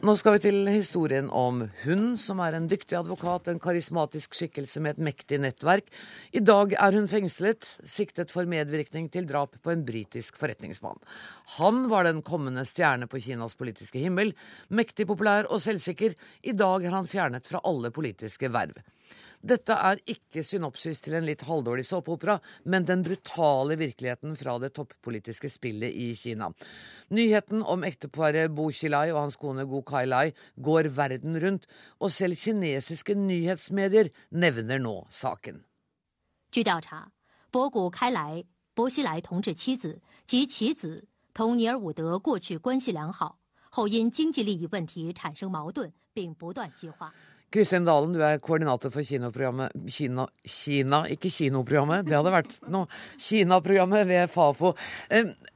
Nå skal vi til historien om hun, som er en dyktig advokat, en karismatisk skikkelse med et mektig nettverk. I dag er hun fengslet, siktet for medvirkning til drap på en britisk forretningsmann. Han var den kommende stjerne på Kinas politiske himmel. Mektig populær og selvsikker. I dag er han fjernet fra alle politiske verv. Dette er ikke synopsis til en litt halvdårlig såpeopera, men den brutale virkeligheten fra det toppolitiske spillet i Kina. Nyheten om ekteparet Bo Xilai og hans kone Go Kai-lai går verden rundt, og selv kinesiske nyhetsmedier nevner nå saken. 据调查，博古开来、薄熙来同志妻子及其子同尼尔伍德过去关系良好，后因经济利益问题产生矛盾，并不断激化。 Kristin Dalen, du er koordinator for kinoprogrammet Kina, Kina ikke kinoprogrammet, det hadde vært noe. Kina-programmet ved Fafo.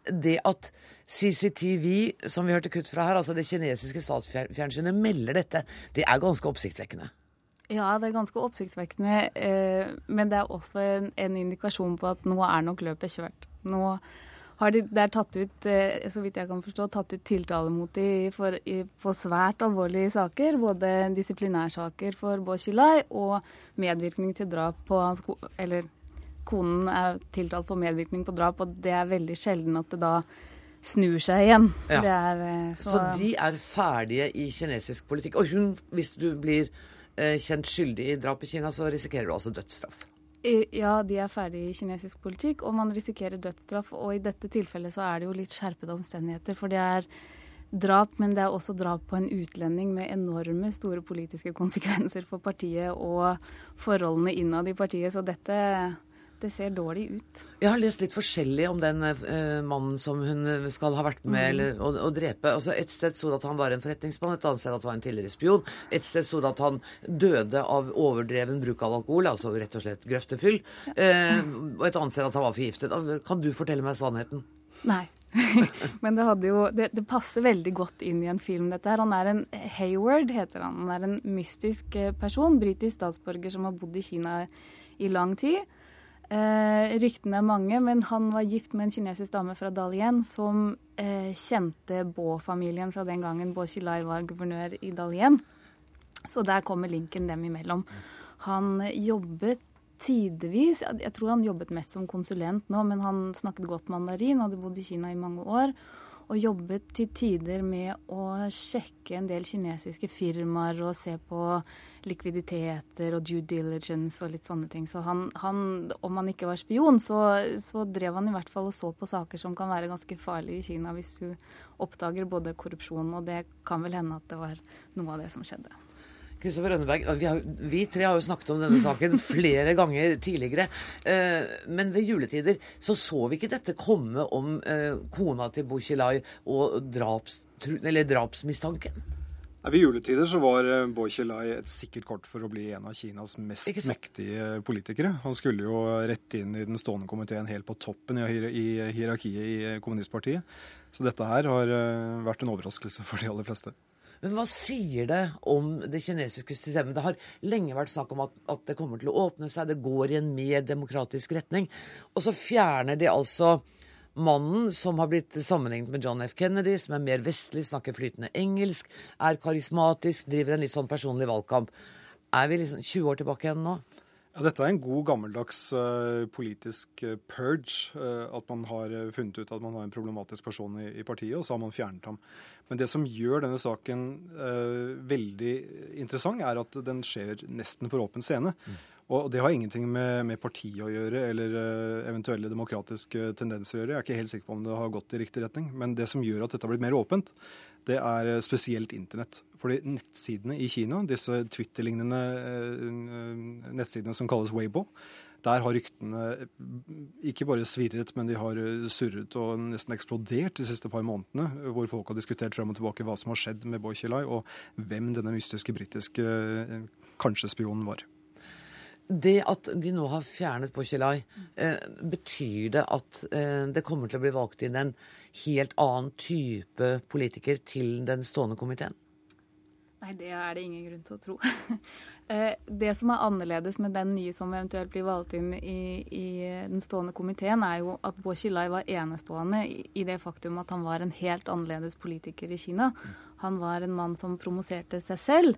Det at CCTV, som vi hørte kutt fra her, altså det kinesiske statsfjernsynet, melder dette, det er ganske oppsiktsvekkende. Ja, det er ganske oppsiktsvekkende. Eh, men det er også en, en indikasjon på at nå er nok løpet kjørt. Nå har de der tatt ut, eh, så vidt jeg kan forstå, tatt ut tiltale mot dem på svært alvorlige saker. Både disiplinærsaker for Boshilai og medvirkning til drap på hans Eller konen er tiltalt for medvirkning på drap, og det er veldig sjelden at det da snur seg igjen. Ja. Er, eh, så, så, de er ferdige i kinesisk politikk. Og hun, hvis du blir eh, kjent skyldig i drap i Kina, så risikerer du altså dødsstraff. Ja, de er ferdig i kinesisk politikk, og man risikerer dødsstraff. Og i dette tilfellet så er det jo litt skjerpede omstendigheter. For det er drap, men det er også drap på en utlending med enorme store politiske konsekvenser for partiet og forholdene innad i partiet. Så dette det ser dårlig ut. Jeg har lest litt forskjellig om den uh, mannen som hun eh, skal ha vært med mm. eller, å, å, drepe. Altså, et sted sto det at han var en forretningsmann, et annet sted at han var en tidligere spion. Et sted sto det at han døde av overdreven bruk av alkohol, altså rett og slett grøftefyll. Uh, og et annet sted at han var forgiftet. Altså, kan du fortelle meg sannheten? Nei. Men det, jo, det, det, passer veldig godt inn i en film, dette her. Han er en Hayward, heter han. Han er en mystisk person, britisk statsborger som har bodd i Kina i lang tid. Eh, ryktene er mange, men han var gift med en kinesisk dame fra Dalian som eh, kjente Bo-familien fra den gangen Bo Xilai var guvernør i Dalian. Så der kommer linken dem imellom. Han jobbet tidvis Jeg tror han jobbet mest som konsulent nå, men han snakket godt mandarin, hadde bodd i Kina i mange år. Og jobbet til tider med å sjekke en del kinesiske firmaer og se på likviditeter og due diligence og litt sånne ting. Så han, han om han ikke var spion, så, så, drev han i hvert fall og så på saker som kan være ganske farlige i Kina hvis du oppdager både korrupsjon, og det kan vel hende at det var noe av det som skjedde. Kristoffer Rønneberg, vi, har, vi, tre har jo snakket om denne saken flere ganger tidligere. Eh, men ved juletider så så vi ikke dette komme om eh, kona til Bukhilai og draps, drapsmistanken. Ved juletider så var eh, Bo Xilai et sikkert kort for å bli en av Kinas mest mektige politikere. Han skulle jo rett inn i den stående komiteen helt på toppen i hierarkiet i kommunistpartiet. Så dette her har vært en overraskelse for de aller fleste. Men hva sier det om det kinesiske systemet? Det har lenge vært snakk om at, at, det kommer til å åpne seg, det går i en mer demokratisk retning. Og så fjerner de altså mannen som har blitt sammenlignet med John F. Kennedy, som er mer vestlig, snakker flytende engelsk, er karismatisk, driver en litt sånn personlig valgkamp. Er vi liksom 20 år tilbake igjen nå? Ja, dette er en god, gammeldags uh, politisk uh, purge. Uh, at man har funnet ut at man har en problematisk person i, i, partiet, og så har man fjernet ham. Men det som gjør denne saken veldig interessant, er at den skjer nesten for åpen scene. Mm. Og det har ingenting med, med partiet å gjøre eller eventuelle demokratiske tendenser å gjøre. Jeg er ikke helt sikker på om det har gått i riktig retning. Men det som gjør at dette har blitt mer åpent, det er spesielt internett. Fordi nettsidene i Kina, disse Twitter-lignende eh, nettsidene som kalles Weibo, der har ryktene ikke bare svirret, men de har surret og nesten eksplodert de siste par månedene. Hvor folk har diskutert frem og tilbake hva som har skjedd med Boykjelai, og hvem denne mystiske britiske eh, kanskje spionen var. Det at de nå har fjernet Boykjelai, eh, betyr det at eh, det kommer til å bli valgt inn en helt annen type politiker til den stående komiteen? Nei, det er det ingen grunn til å tro. Eh, det som er annerledes med den nye som eventuelt blir valgt inn i, i den stående komiteen, er jo at Bo var enestående i det faktum at han var en helt annerledes politiker i Kina. Han var en mann som promoserte seg selv.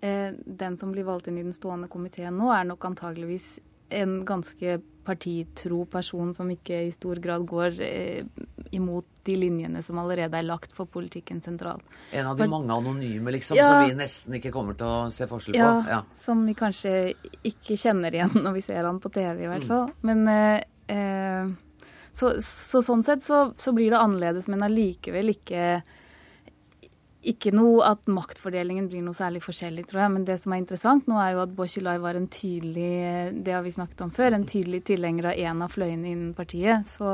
Eh, den som blir valgt inn i den stående komiteen nå, er nok antageligvis en ganske partitro person som ikke i stor grad går eh, imot de linjene som allerede er lagt for politikken sentralt. En av de for, mange anonyme liksom, ja, som vi nesten ikke kommer til å se forskjell på? Ja, ja, som vi kanskje ikke kjenner igjen når vi ser han på TV, i hvert mm. fall. Men eh, eh, så, så, sånn sett så, så, blir det annerledes, men allikevel ikke ikke noe at maktfordelingen blir noe særlig forskjellig, tror jeg. Men det som er interessant nå, er jo at Bochilai var en tydelig det har vi snakket om før, en tydelig tilhenger av en av fløyene innen partiet. Så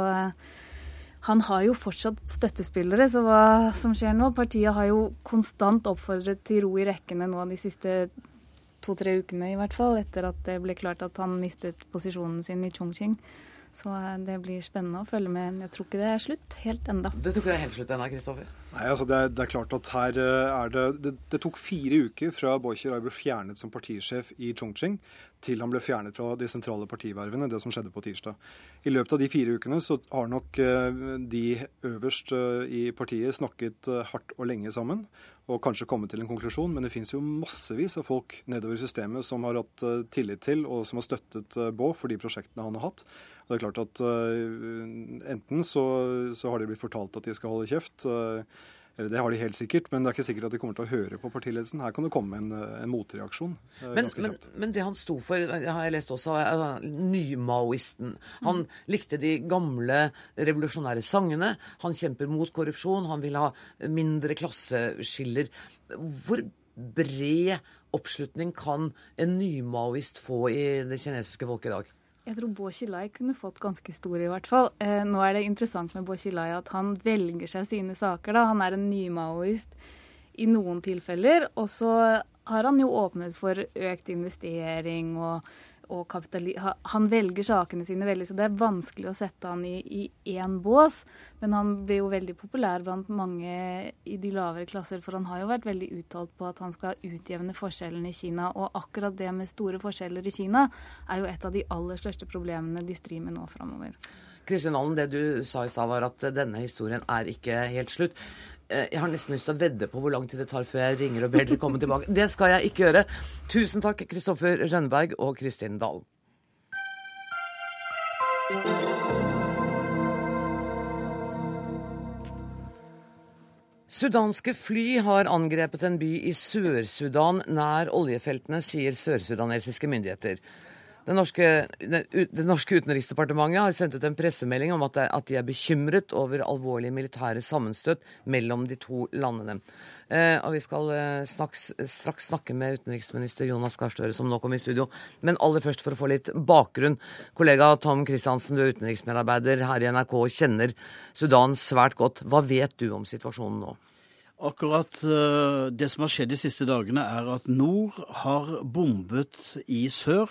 han har jo fortsatt støttespillere, så hva som skjer nå Partiet har jo konstant oppfordret til ro i rekkene nå de siste to-tre ukene, i hvert fall, etter at det ble klart at han mistet posisjonen sin i Chongqing. Så eh, det blir spennende å følge med. Jeg tror ikke det er slutt helt enda. Du tror ikke det er helt slutt ennå, Kristoffer? Nei, altså det er, det er, klart at her eh, er det, det Det, tok fire uker fra Boicher ble fjernet som partisjef i Chongqing, til han ble fjernet fra de sentrale partivervene, det som skjedde på tirsdag. I løpet av de fire ukene så har nok eh, de øverst i partiet snakket hardt og lenge sammen og kanskje komme til en konklusjon, men det finnes jo massevis av folk nedover i systemet som har hatt tillit til og som har støttet Bå for de prosjektene han har hatt. Og det er klart at uh, Enten så, så, har de blitt fortalt at de skal holde kjeft. Eller Det har de helt sikkert, men det er ikke sikkert at de kommer til å høre på partiledelsen. Her kan det komme en, en motreaksjon. Uh, men, men, men, det han sto for, har jeg lest også, er nymaoisten. Han mm. likte de gamle revolusjonære sangene. Han kjemper mot korrupsjon. Han vil ha mindre klasseskiller. Hvor bred oppslutning kan en nymaoist få i det kinesiske folket i dag? Jeg tror Bo Xilai kunne fått ganske stor, i hvert fall. Eh, nå er det interessant med Bo Xilai at han velger seg sine saker. da. Han er en nymaoist i noen tilfeller. Og så har han jo åpnet for økt investering og, og kapitali Han velger sakene sine veldig, så det er vanskelig å sette han i, i én bås. Men han blir jo veldig populær blant mange i de lavere klasser, for han har jo vært veldig uttalt på at han skal utjevne forskjellene i Kina. Og akkurat det med store forskjeller i Kina er jo et av de aller største problemene de strir med nå framover. Kristin Allen, det du sa i stad var at denne historien er ikke helt slutt. Eh, Jeg har nesten lyst til å vedde på hvor lang tid det tar før jeg ringer og ber dere komme tilbake. Det skal jeg ikke gjøre. Tusen takk, Kristoffer Rønneberg og Kristin Dalen. Sudanske fly har angrepet en by i Sør-Sudan nær oljefeltene, sier sørsudanesiske myndigheter. Det norske, det, norske utenriksdepartementet har sendt ut en pressemelding om at, de er bekymret over alvorlige militære sammenstøt mellom de to landene. Eh, og Vi skal eh, snaks, straks snakke med utenriksminister Jonas Gahr Støre, som nå kom i studio. Men aller først for å få litt bakgrunn. Kollega Tom Christiansen, du er utenriksmedarbeider her i NRK og kjenner Sudan svært godt. Hva vet du om situasjonen nå? Akkurat eh, det som har skjedd de siste dagene, er at nord har bombet i sør,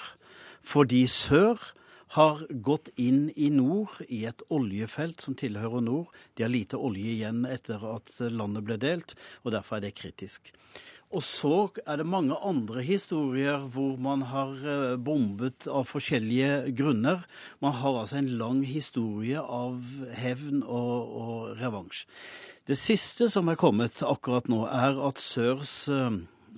fordi sør har gått inn i nord i et oljefelt som tilhører nord. De har lite olje igjen etter at landet ble delt, og derfor er det kritisk. Og så er det mange andre historier hvor man har eh, bombet av forskjellige grunner. Man har altså en lang historie av hevn og, og revansj. Det siste som er kommet akkurat nå, er at Sørs eh,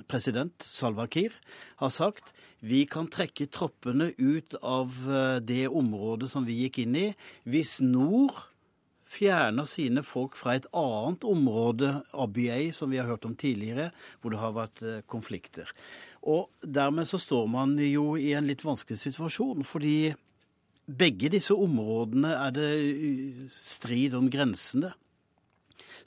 president Salva Kiir har sagt vi kan trekke troppene ut av eh, det området som vi gikk inn i, hvis nord fjerner sine folk fra et annet område, Abyei, som vi har hørt om tidligere, hvor det har vært eh, konflikter. Og dermed så står man jo i en litt vanskelig situasjon, fordi begge disse områdene er det eh, strid om grensene.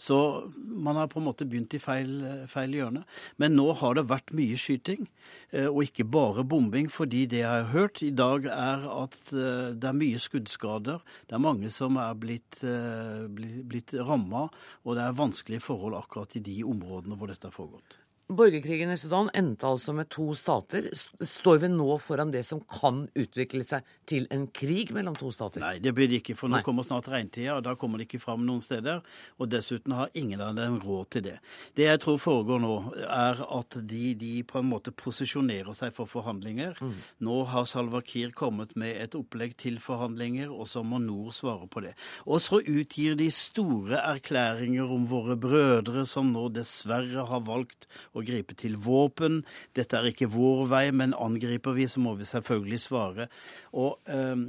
Så man har på en måte begynt i feil, feil hjørne. Men nå har det vært mye skyting, eh, og ikke bare bombing. Fordi det jeg har hørt i dag, er at eh, det er mye skuddskader. Det er mange som er blitt, eh, blitt, blitt ramma, og det er vanskelige forhold akkurat i de områdene hvor dette har foregått. Borgerkrigen i Sudan endte altså med to stater. Står vi nå foran det som kan utvikle seg til en krig mellom to stater? Nei, det blir det ikke, for nå Nei. kommer snart regntida, og da kommer det ikke fram noen steder. Og dessuten har ingen av dem råd til det. Det jeg tror foregår nå, er at de, de på en måte posisjonerer seg for forhandlinger. Nå har Salva Kiir kommet med et opplegg til forhandlinger, og så må Nord svare på det. Og så utgir de store erklæringer om våre brødre som nå dessverre har valgt å gripe til våpen. Dette er ikke vår vei, men angriper vi, så må vi selvfølgelig svare. Og eh,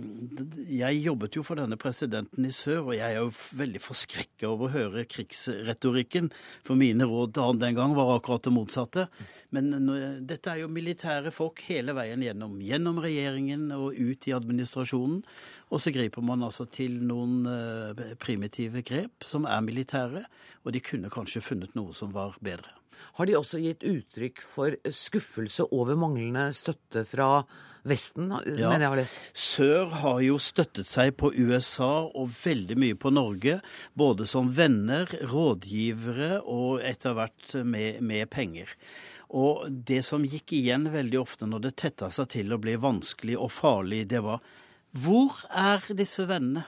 jeg jobbet jo for denne presidenten i sør, og jeg er jo veldig forskrekka over å høre krigsretorikken. For mine råd til han den gang var akkurat det motsatte. Men dette er jo militære folk hele veien gjennom. Gjennom regjeringen og ut i administrasjonen. Og så griper man altså til noen eh, primitive grep som er militære, og de kunne kanskje funnet noe som var bedre. Har de også gitt uttrykk for skuffelse over manglende støtte fra Vesten, Ja. mener jeg har lest? Sør har jo støttet seg på USA og veldig mye på Norge, både som venner, rådgivere og etter hvert med, med penger. Og det som gikk igjen veldig ofte når det tetta seg til å bli vanskelig og farlig, det var hvor er disse vennene?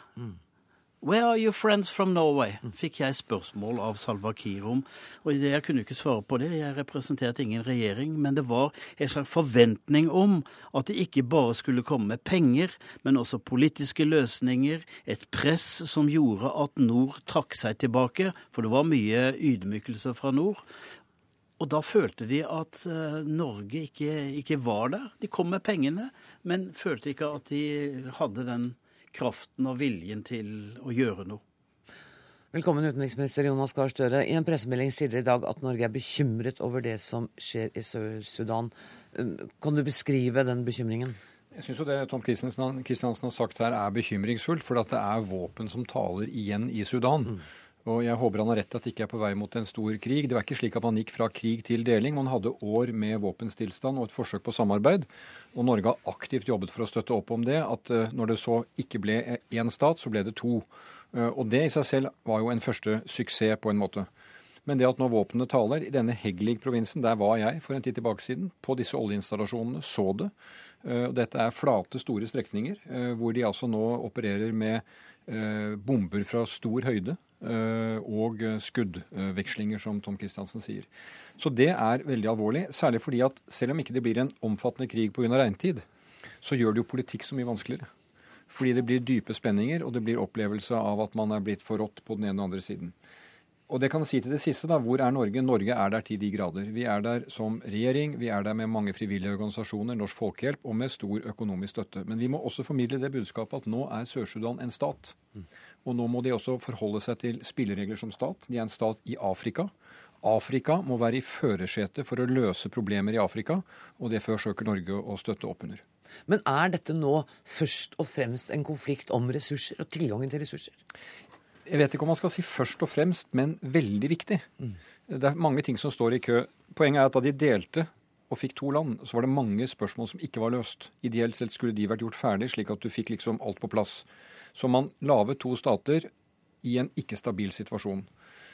Where are your friends from Norway? fikk jeg spørsmål av Salva Kiir om. Og jeg kunne ikke svare på det, jeg representerte ingen regjering. Men det var en slags forventning om at det ikke bare skulle komme med penger, men også politiske løsninger. Et press som gjorde at nord trakk seg tilbake, for det var mye ydmykelse fra nord. Og da følte de at eh, Norge ikke, ikke var der. De kom med pengene, men følte ikke at de hadde den kraften og viljen til å gjøre noe. Velkommen, utenriksminister Jonas Gahr Støre. I en pressemelding sier dere i dag at Norge er bekymret over det som skjer i Sør-Sudan. Um, Kan du beskrive den bekymringen? Jeg syns jo det Tom Kristiansen Christiansen har sagt her er bekymringsfullt, for at det er våpen som taler igjen i Sudan. Og jeg håper han har rett at det ikke er på vei mot en stor krig. Det var ikke slik at man gikk fra krig til deling. Man hadde år med våpenstillstand og et forsøk på samarbeid. Og Norge har aktivt jobbet for å støtte opp om det. At eh, når det så ikke ble én stat, så ble det to. Eh, Og det i seg selv var jo en første suksess på en måte. Men det at nå våpnene taler, i denne Heglig-provinsen, der var jeg for en tid tilbake siden, på disse oljeinstallasjonene, så det. Eh, dette er flate, store strekninger hvor de altså nå opererer med bomber fra stor høyde og skuddvekslinger, som Tom Christiansen sier. Så det er veldig alvorlig, særlig fordi at selv om ikke det blir en omfattende krig pga. regntid, så gjør det jo politikk så mye vanskeligere. Fordi det blir dype spenninger, og det blir opplevelse av at man er blitt forrådt på den ene og andre siden. Og det kan jeg si til det siste, da. Hvor er Norge? Norge er der til de grader. Vi er der som regjering, vi er der med mange frivillige organisasjoner, Norsk Folkehjelp og med stor økonomisk støtte. Men vi må også formidle det budskapet at nå er Sør-Sudan en stat. Og nå må de også forholde seg til spilleregler som stat. De er en stat i Afrika. Afrika må være i førersetet for å løse problemer i Afrika, og det forsøker Norge å støtte opp under. Men er dette nå først og fremst en konflikt om ressurser og tilgangen til ressurser? jeg vet ikke om man skal si først og fremst, men veldig viktig. Mm. Det er mange ting som står i kø. Poenget er at da de delte og fikk to land, så var det mange spørsmål som ikke var løst. Ideelt sett skulle de vært gjort ferdig, slik at du fikk liksom alt på plass. Så man laget to stater i en ikke stabil situasjon.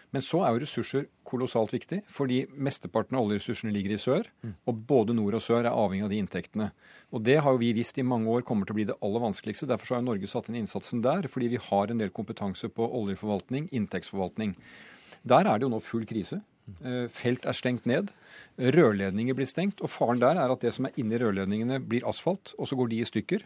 Men så er jo ressurser kolossalt viktig, fordi mesteparten av oljeressursene ligger i sør. Og både nord og sør er avhengig av de inntektene. Og det har jo vi visst i mange år kommer til å bli det aller vanskeligste. Derfor har Norge satt inn innsatsen der, fordi vi har en del kompetanse på oljeforvaltning, inntektsforvaltning. Der er det jo nå full krise. Eh, felt er stengt ned. Rørledninger blir stengt. Og faren der er at det som er inni rørledningene, blir asfalt, og så går de i stykker.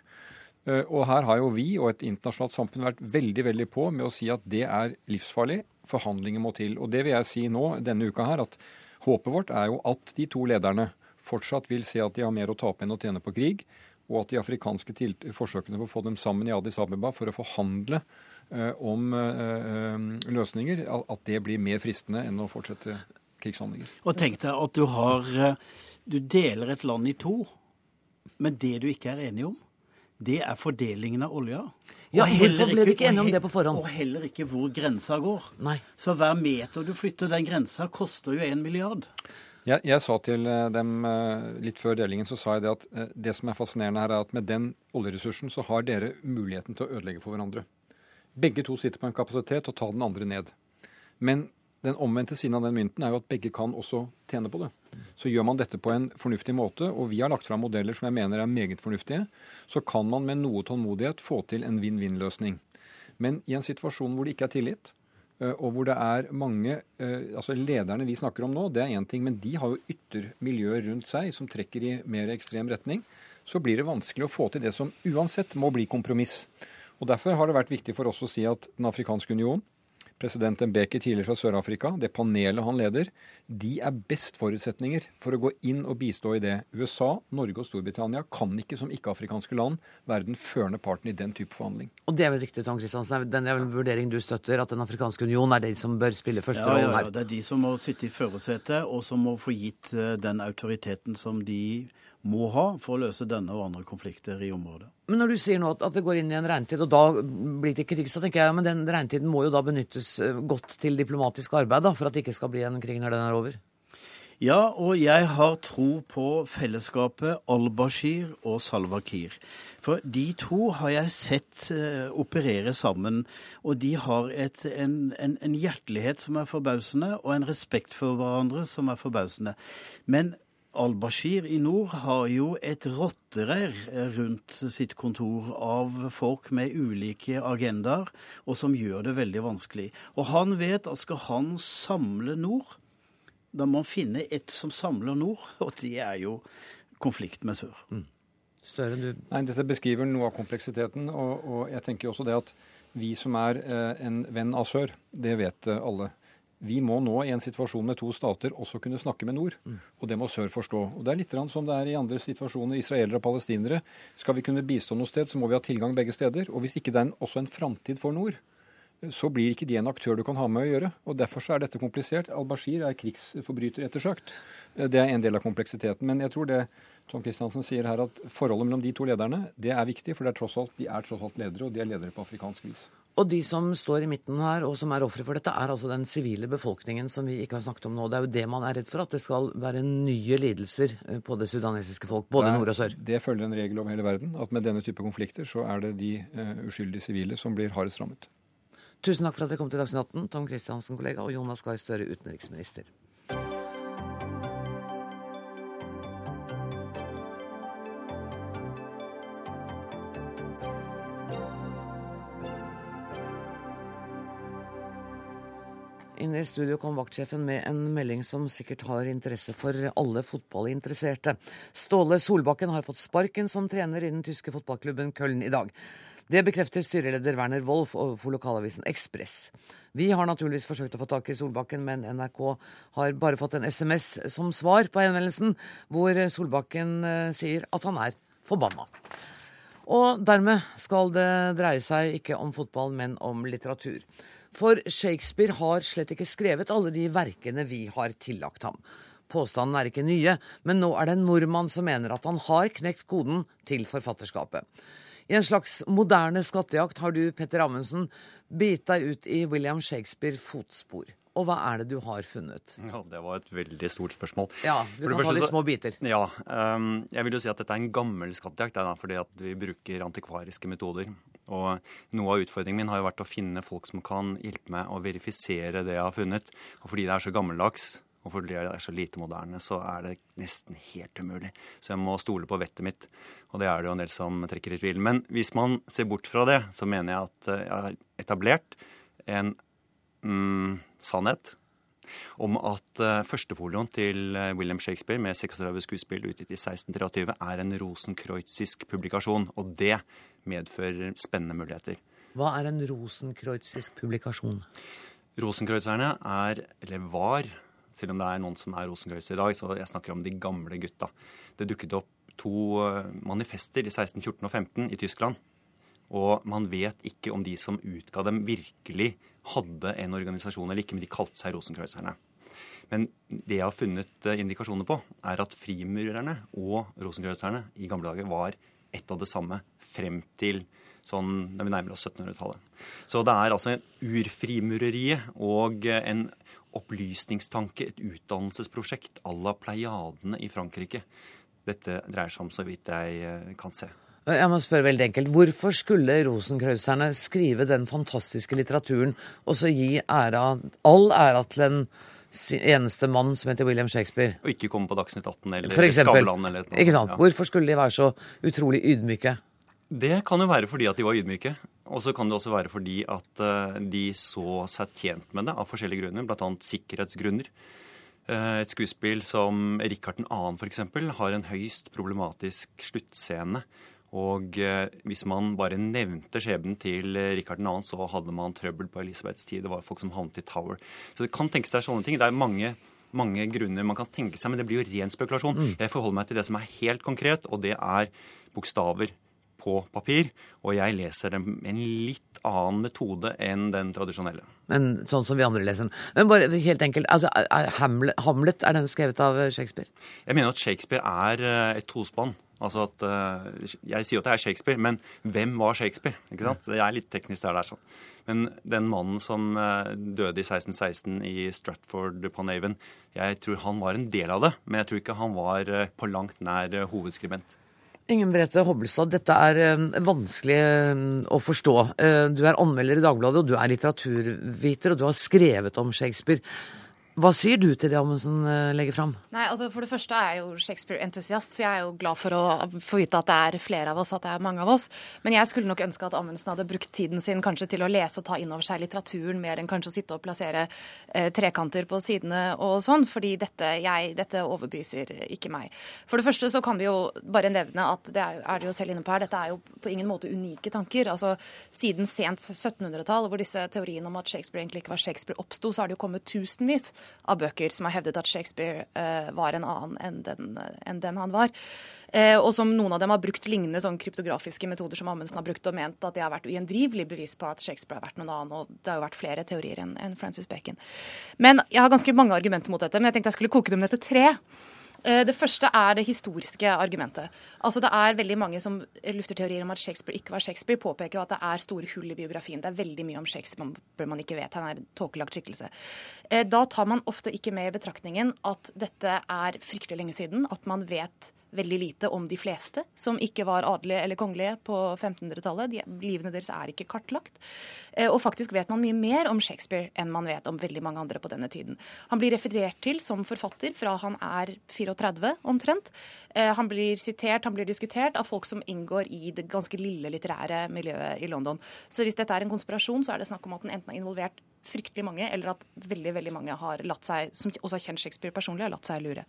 Eh, og her har jo vi og et internasjonalt samfunn vært veldig veldig på med å si at det er livsfarlig forhandlinger må til. Og det vil jeg si nå denne uka her, at håpet vårt er jo at de to lederne fortsatt vil se at de har mer å tape enn å tjene på krig, og at de afrikanske forsøkene på å få dem sammen i Addis Abeba for å forhandle uh, om uh, løsninger, at det blir mer fristende enn å fortsette krigshandlinger. Og tenk deg at du har Du deler et land i to, men det du ikke er enig om, det er fordelingen av olja. Ja, Hvorfor ble vi ikke enige om det på forhånd? Og heller ikke hvor grensa går. Nei. Så hver meter du flytter den grensa, koster jo en milliard. Jeg, jeg, sa til eh, dem eh, litt før delingen så sa jeg det at eh, det som er fascinerende her, er at med den oljeressursen så har dere muligheten til å ødelegge for hverandre. Begge to sitter på en kapasitet og tar den andre ned. Men den omvendte siden av den mynten er jo at begge kan også tjene på det. Så gjør man dette på en fornuftig måte, og vi har lagt fram modeller som jeg mener er meget fornuftige, så kan man med noe tålmodighet få til en vinn-vinn-løsning. Men i en situasjon hvor det ikke er tillit, og hvor det er mange altså Lederne vi snakker om nå, det er én ting, men de har jo yttermiljøer rundt seg som trekker i mer ekstrem retning. Så blir det vanskelig å få til det som uansett må bli kompromiss. Og Derfor har det vært viktig for oss å si at Den afrikanske union, president Mbeki tidligere fra Sør-Afrika, det panelet han leder, de er best forutsetninger for å gå inn og bistå i det. USA, Norge og Storbritannia kan ikke som ikke-afrikanske land være den førende parten i den type forhandling. Og det er vel riktig, Tom Kristiansen. Den er vel en vurdering du støtter, at Den afrikanske union er de som bør spille første ja, rollen her? Ja, ja, det er de som må sitte i førersetet, og som må få gitt eh, den autoriteten som de må ha for å løse denne og andre konflikter i området. Men når du sier nå at, det går inn i en regntid, og da blir det krig, så tenker jeg men den regntiden må jo da benyttes eh, godt til diplomatisk arbeid, da, for at det ikke skal bli en krig når den er over? Ja, og jeg har tro på fellesskapet al-Bashir og Salwa Kiir. For de to har jeg sett uh, operere sammen, og de har et, en, en, en, hjertelighet som er forbausende, og en respekt for hverandre som er forbausende. Men Al-Bashir i nord har jo et rottereir rundt sitt kontor av folk med ulike agendaer, og som gjør det veldig vanskelig. Og han vet at skal han samle nord, da må han finne et som samler nord, og det er jo konflikt med sør. Mm. Større du Nei, Dette beskriver noe av kompleksiteten, og, og jeg tenker også det at vi som er eh, en venn av sør, det vet eh, alle vi må nå i en situasjon med to stater også kunne snakke med nord. Mm. Og det må sør forstå. Og Det er litt som det er i andre situasjoner, israelere og palestinere. Skal vi kunne bistå noe sted, så må vi ha tilgang begge steder. Og hvis ikke det er også en framtid for nord, så blir ikke de en aktør du kan ha med å gjøre. Og Derfor så er dette komplisert. Al-Bashir er krigsforbryter ettersøkt. Det er en del av kompleksiteten. Men jeg tror det Tom Christiansen sier her, at forholdet mellom de to lederne det er viktig, for det er tross alt, de er tross alt ledere, og de er ledere på afrikansk vis. Og de som står i midten her, og som er ofre for dette, er altså den sivile befolkningen som vi ikke har snakket om nå. Det er jo det man er redd for, at det skal være nye lidelser eh, på det sudanesiske folk, både er, nord og sør. Det følger en regel over hele verden, at med denne type konflikter så er det de uh, uskyldige sivile som blir hardest rammet. Tusen takk for at dere kom til Dagsnytt 18, Tom Kristiansen, kollega, og Jonas Gahr Støre, utenriksminister. Inne i studio kom vaktsjefen med en melding som sikkert har interesse for alle fotballinteresserte. Ståle Solbakken har fått sparken som trener i den tyske fotballklubben Köln i dag. Det bekrefter styreleder Werner Wolff overfor lokalavisen Ekspress. Vi har naturligvis forsøkt å få tak i Solbakken, men NRK har bare fått en SMS som svar på henvendelsen, hvor Solbakken eh, sier at han er forbanna. Og dermed skal det dreie seg ikke om fotball, men om litteratur. For Shakespeare har slett ikke skrevet alle de verkene vi har tillagt ham. Påstanden er ikke nye, men nå er det en nordmann som mener at han har knekt koden til forfatterskapet. I en slags moderne skattejakt har du, Petter Amundsen, bitt deg ut i William Shakespeare fotspor. Og hva er det du har funnet? Ja, Det var et veldig stort spørsmål. Ja, du kan ta de små biter. Ja, um, Jeg vil jo si at dette er en gammel skattejakt, det er fordi at vi bruker antikvariske metoder. Og Noe av utfordringen min har jo vært å finne folk som kan hjelpe meg å verifisere det jeg har funnet. Og fordi det er så gammeldags, og fordi det er så lite moderne, så er det nesten helt umulig. Så jeg må stole på vettet mitt. Og det er det jo en del som trekker i tvil. Men hvis man ser bort fra det, så mener jeg at jeg har etablert en mm, sannhet om at uh, førstefolioen til uh, William Shakespeare med 36 skuespill utgitt i 1623 er en rosenkreuzisk publikasjon. Og det medfører spennende muligheter. Hva er en rosenkreuzisk publikasjon? Rosenkreuzerne er, eller var, selv om det er noen som er rosenkreuzer i dag, så jeg snakker om de gamle gutta. Det dukket opp to uh, manifester i 1614 og 15 i Tyskland. Og man vet ikke om de som utga dem, virkelig hadde en organisasjon eller ikke, men de kalte seg Rosenkreuzerne. Men det jeg har funnet indikasjoner på, er at frimurerne og rosenkreuzerne i gamle dager var ett av det samme frem til sånn når vi nærmer oss 1700-tallet. Så det er altså en urfrimureriet og en opplysningstanke, et utdannelsesprosjekt à la Pleiadene i Frankrike. Dette dreier seg om, så vidt jeg kan se. Jeg må spørre veldig enkelt. Hvorfor skulle rosenkreuzerne skrive den fantastiske litteraturen og så gi æra, all æra til en eneste mann som heter William Shakespeare? Og ikke komme på Dagsnytt 18 eller eksempel, Skavlan eller noe. Ikke sant? Ja. Hvorfor skulle de være så utrolig ydmyke? Det kan jo være fordi at de var ydmyke. Og så kan det også være fordi at de så seg tjent med det av forskjellige grunner, bl.a. sikkerhetsgrunner. Et skuespill som Rikard 2. f.eks. har en høyst problematisk sluttscene. Og hvis man bare nevnte skjebnen til Rikard 2., så hadde man trøbbel på Elisabeths tid. Det var folk som havnet i Tower. Så det kan tenkes seg sånne ting. Det er mange, mange grunner man kan tenke seg, men det blir jo ren spekulasjon. Mm. Jeg forholder meg til det som er helt konkret, og det er bokstaver på papir, og jeg leser dem med en litt annen metode enn den tradisjonelle. Men sånn som vi andre leser den. Men bare helt enkelt, altså, er Hamlet, Hamlet er den skrevet av Shakespeare? Jeg mener at Shakespeare er et tospann. Altså at, Jeg sier at det er Shakespeare, men hvem var Shakespeare? Ikke sant? Jeg er litt teknisk der. der sånn. Men den mannen som døde i 1616 i Stratford upon Avon, jeg tror han var en del av det, men jeg tror ikke han var på langt nær hovedskribent. Ingen Brete Hobbelstad, dette er vanskelig å forstå. Du er anmelder i Dagbladet, og du er litteraturviter, og du har skrevet om Shakespeare. Hva sier du til det Amundsen legger fram? Nei, altså For det første er jeg jo Shakespeare-entusiast, så jeg er jo glad for å få vite at det er flere av oss, at det er mange av oss. Men jeg skulle nok ønske at Amundsen hadde brukt tiden sin kanskje til å lese og ta inn over seg litteraturen, mer enn kanskje å sitte og plassere eh, trekanter på sidene og sånn. Fordi dette, jeg, dette overbeviser ikke meg. For det første så kan vi jo bare nevne at det er, er det jo selv inne på her, dette er jo på ingen måte unike tanker. Altså Siden sent 1700-tall, hvor disse teoriene om at Shakespeare egentlig ikke var Shakespeare oppsto, så har det jo kommet tusenvis av bøker som har hevdet at Shakespeare uh, var en annen enn den, enn den han var. Uh, og som noen av dem har brukt lignende sånn kryptografiske metoder som Amundsen har brukt, og ment at det har vært ugjendrivelig bevis på at Shakespeare har vært noen annen. Og det har jo vært flere teorier enn en Francis Bacon. Men jeg har ganske mange argumenter mot dette, men jeg tenkte jeg skulle koke dem ned til tre. Det første er det historiske argumentet. Altså Det er veldig mange som lufter teorier om at Shakespeare ikke var Shakespeare, påpeker jo at det er store hull i biografien. Det er veldig mye om Shakespeare man ikke vet. Han er en tåkelagt skikkelse. Da tar man ofte ikke med i betraktningen at dette er fryktelig lenge siden. At man vet veldig lite om de fleste som ikke var adelige eller kongelige på 1500-tallet. De, livene deres er ikke kartlagt. Eh, og faktisk vet man mye mer om Shakespeare enn man vet om veldig mange andre på denne tiden. Han blir referert til som forfatter fra han er 34 omtrent. Eh, han blir sitert, han blir diskutert av folk som inngår i det ganske lille litterære miljøet i London. Så hvis dette er en konspirasjon, så er det snakk om at den enten har involvert fryktelig mange, eller at veldig veldig mange har latt seg, som også har kjent Shakespeare personlig, har latt seg lure.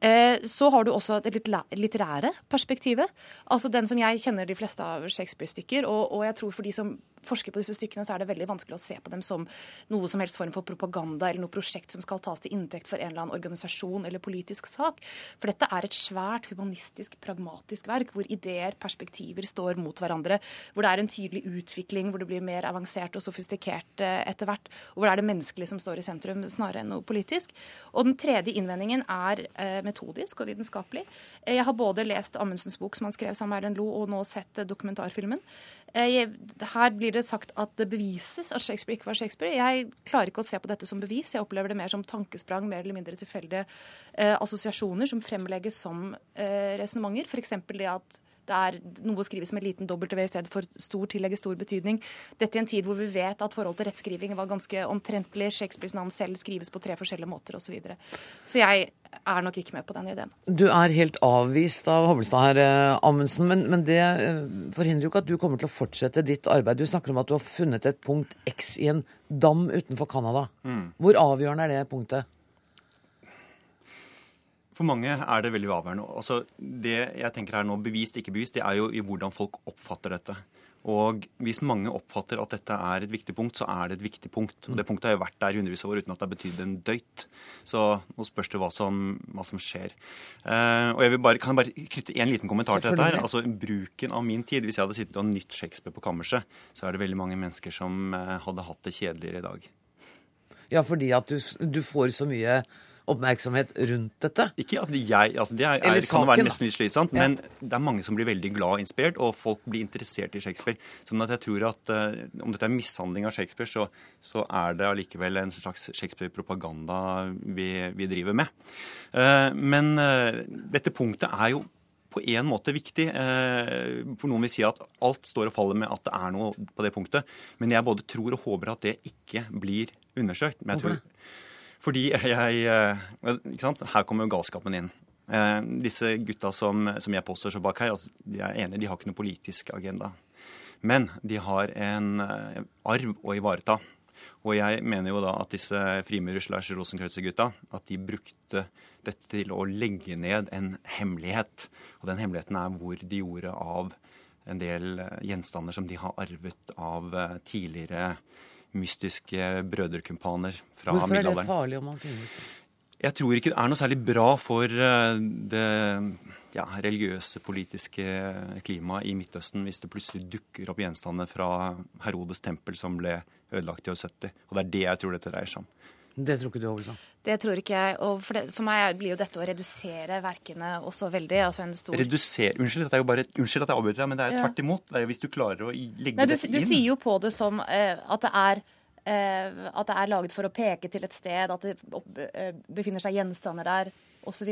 Eh, så har du også det litterære perspektivet. Altså den som jeg kjenner de fleste av Shakespeare-stykker. Og, og, jeg tror for de som forsker på disse stykkene, så er det veldig vanskelig å se på dem som noe som helst form for propaganda eller noe prosjekt som skal tas til inntekt for en eller annen organisasjon eller politisk sak. For dette er et svært humanistisk, pragmatisk verk hvor ideer, perspektiver står mot hverandre. Hvor det er en tydelig utvikling, hvor det blir mer avansert og sofistikert eh, etter hvert. Og hvor det er det menneskelige som står i sentrum, snarere enn noe politisk. Og den tredje innvendingen er eh, metodisk og vitenskapelig. Eh, jeg har både lest Amundsens bok, som han skrev sammen med Erlend Lo, og nå sett dokumentarfilmen. Eh, her blir det sagt at det bevises at Shakespeare ikke var Shakespeare. Jeg klarer ikke å se på dette som bevis. Jeg opplever det mer som tankesprang, mer eller mindre tilfeldige eh, assosiasjoner som fremlegges som eh, resonnementer. F.eks. det at det er noe skrives med liten W i stedet for stor tillegger stor betydning. Dette i en tid hvor vi vet at forholdet til rettskriving var ganske omtrentlig. Shakespeares navn selv skrives på tre forskjellige måter osv. Så, videre. så jeg er nok ikke med på den ideen. Du er helt avvist av Hobbelstad her, eh, Amundsen. Men, men, det eh, forhindrer jo ikke at du kommer til å fortsette ditt arbeid. Du snakker om at du har funnet et punkt X i en dam utenfor Canada. Mm. Hvor avgjørende er det punktet? For mange er det veldig avgjørende. Altså, det jeg tenker her nå bevist, ikke bevist, det er jo i hvordan folk oppfatter dette. Og hvis mange oppfatter at dette er et viktig punkt, så er det et viktig punkt. Og det punktet har jo vært der i hundrevis av år uten at det har betydd en døyt. Så nå spørs det hva som, hva som skjer. Uh, og jeg vil bare, kan jeg bare knytte en liten kommentar til dette her. Altså Bruken av min tid. Hvis jeg hadde sittet og nytt Shakespeare på kammerset, så er det veldig mange mennesker som uh, hadde hatt det kjedeligere i dag. Ja, fordi at du, du får så mye oppmerksomhet rundt dette? Ikke at jeg, altså Det er, er, kan være litt slitsomt, ja. men det er mange som blir veldig glad og inspirert, og folk blir interessert i Shakespeare. Sånn at jeg tror at uh, om dette er mishandling av Shakespeare, så, så er det allikevel en slags Shakespeare-propaganda vi, vi, driver med. Uh, men uh, dette punktet er jo på en måte viktig. For noen vil si at alt står og faller med at det er noe på det punktet. Men jeg både tror og håper at det ikke blir undersøkt. Men jeg tror, fordi jeg eh, ikke sant? Her kommer jo galskapen inn. Eh, disse gutta som, som jeg påstår står bak her, altså, de er enige, de har ikke noen politisk agenda. Men de har en eh, arv å ivareta. Og jeg mener jo da at disse frimurer-slash-rosenkrøtzer-gutta at de brukte dette til å legge ned en hemmelighet. Og den hemmeligheten er hvor de gjorde av en del gjenstander som de har arvet av tidligere mystiske brødrekumpaner fra Hvorfor middelalderen. Hvorfor er det farlig om man finner ut det? Jeg tror ikke det er noe særlig bra for eh, det ja, religiøse, politiske klimaet i Midtøsten hvis det plutselig dukker opp gjenstander fra Herodes tempel som ble ødelagt i år 70. Og det er det jeg tror dette dreier seg om. Det tror ikke du òg, Det tror ikke jeg. Og for, det, for, meg blir jo dette å redusere verkene også veldig. altså en stor... Redusere, Unnskyld, dette er jo bare, unnskyld at jeg avbryter deg, men det er ja. tvert imot. Det er jo hvis du klarer å legge Nei, du, dette inn. Du sier jo på det som uh, at det er uh, at det er laget for å peke til et sted, at det opp, uh, befinner seg gjenstander der, osv.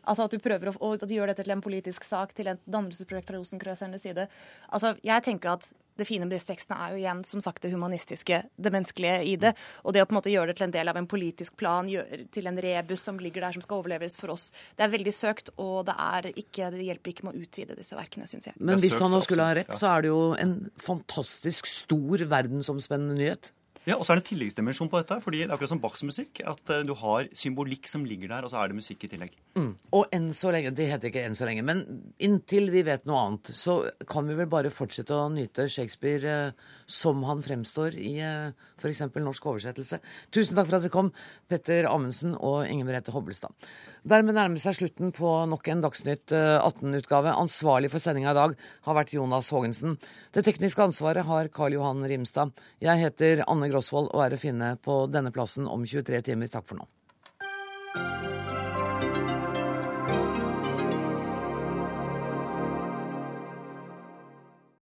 Altså At du prøver å, at du gjør dette til en politisk sak, til et dannelsesprosjekt fra Rosenkrøsernes side. Altså, Jeg tenker at det fine med disse tekstene er jo igjen som sagt det humanistiske, det menneskelige i det. Og det å på en måte gjøre det til en del av en politisk plan, gjøre, til en rebus som ligger der som skal overleves for oss, det er veldig søkt, og det, er ikke, det hjelper ikke med å utvide disse verkene, syns jeg. Men hvis han nå skulle ha rett, så er det jo en fantastisk stor verdensomspennende nyhet. Ja, og så er det en tilleggsdimensjon på dette. fordi det er akkurat som Bachs musikk. At uh, du har symbolikk som ligger der, og så er det musikk i tillegg. Mm. Og enn så lenge Det heter ikke enn så lenge, men inntil vi vet noe annet, så kan vi vel bare fortsette å nyte Shakespeare eh, som han fremstår i eh, f.eks. norsk oversettelse. Tusen takk for at dere kom, Petter Amundsen og Inger Merete Hobbelstad. Dermed nærmer seg slutten på nok en Dagsnytt 18-utgave. Ansvarlig for sendinga i dag har vært Jonas Haagensen. Det tekniske ansvaret har Karl Johan Rimstad. Jeg heter Anne Åsvold og er å finne på denne plassen om 23 timer. Takk for nå.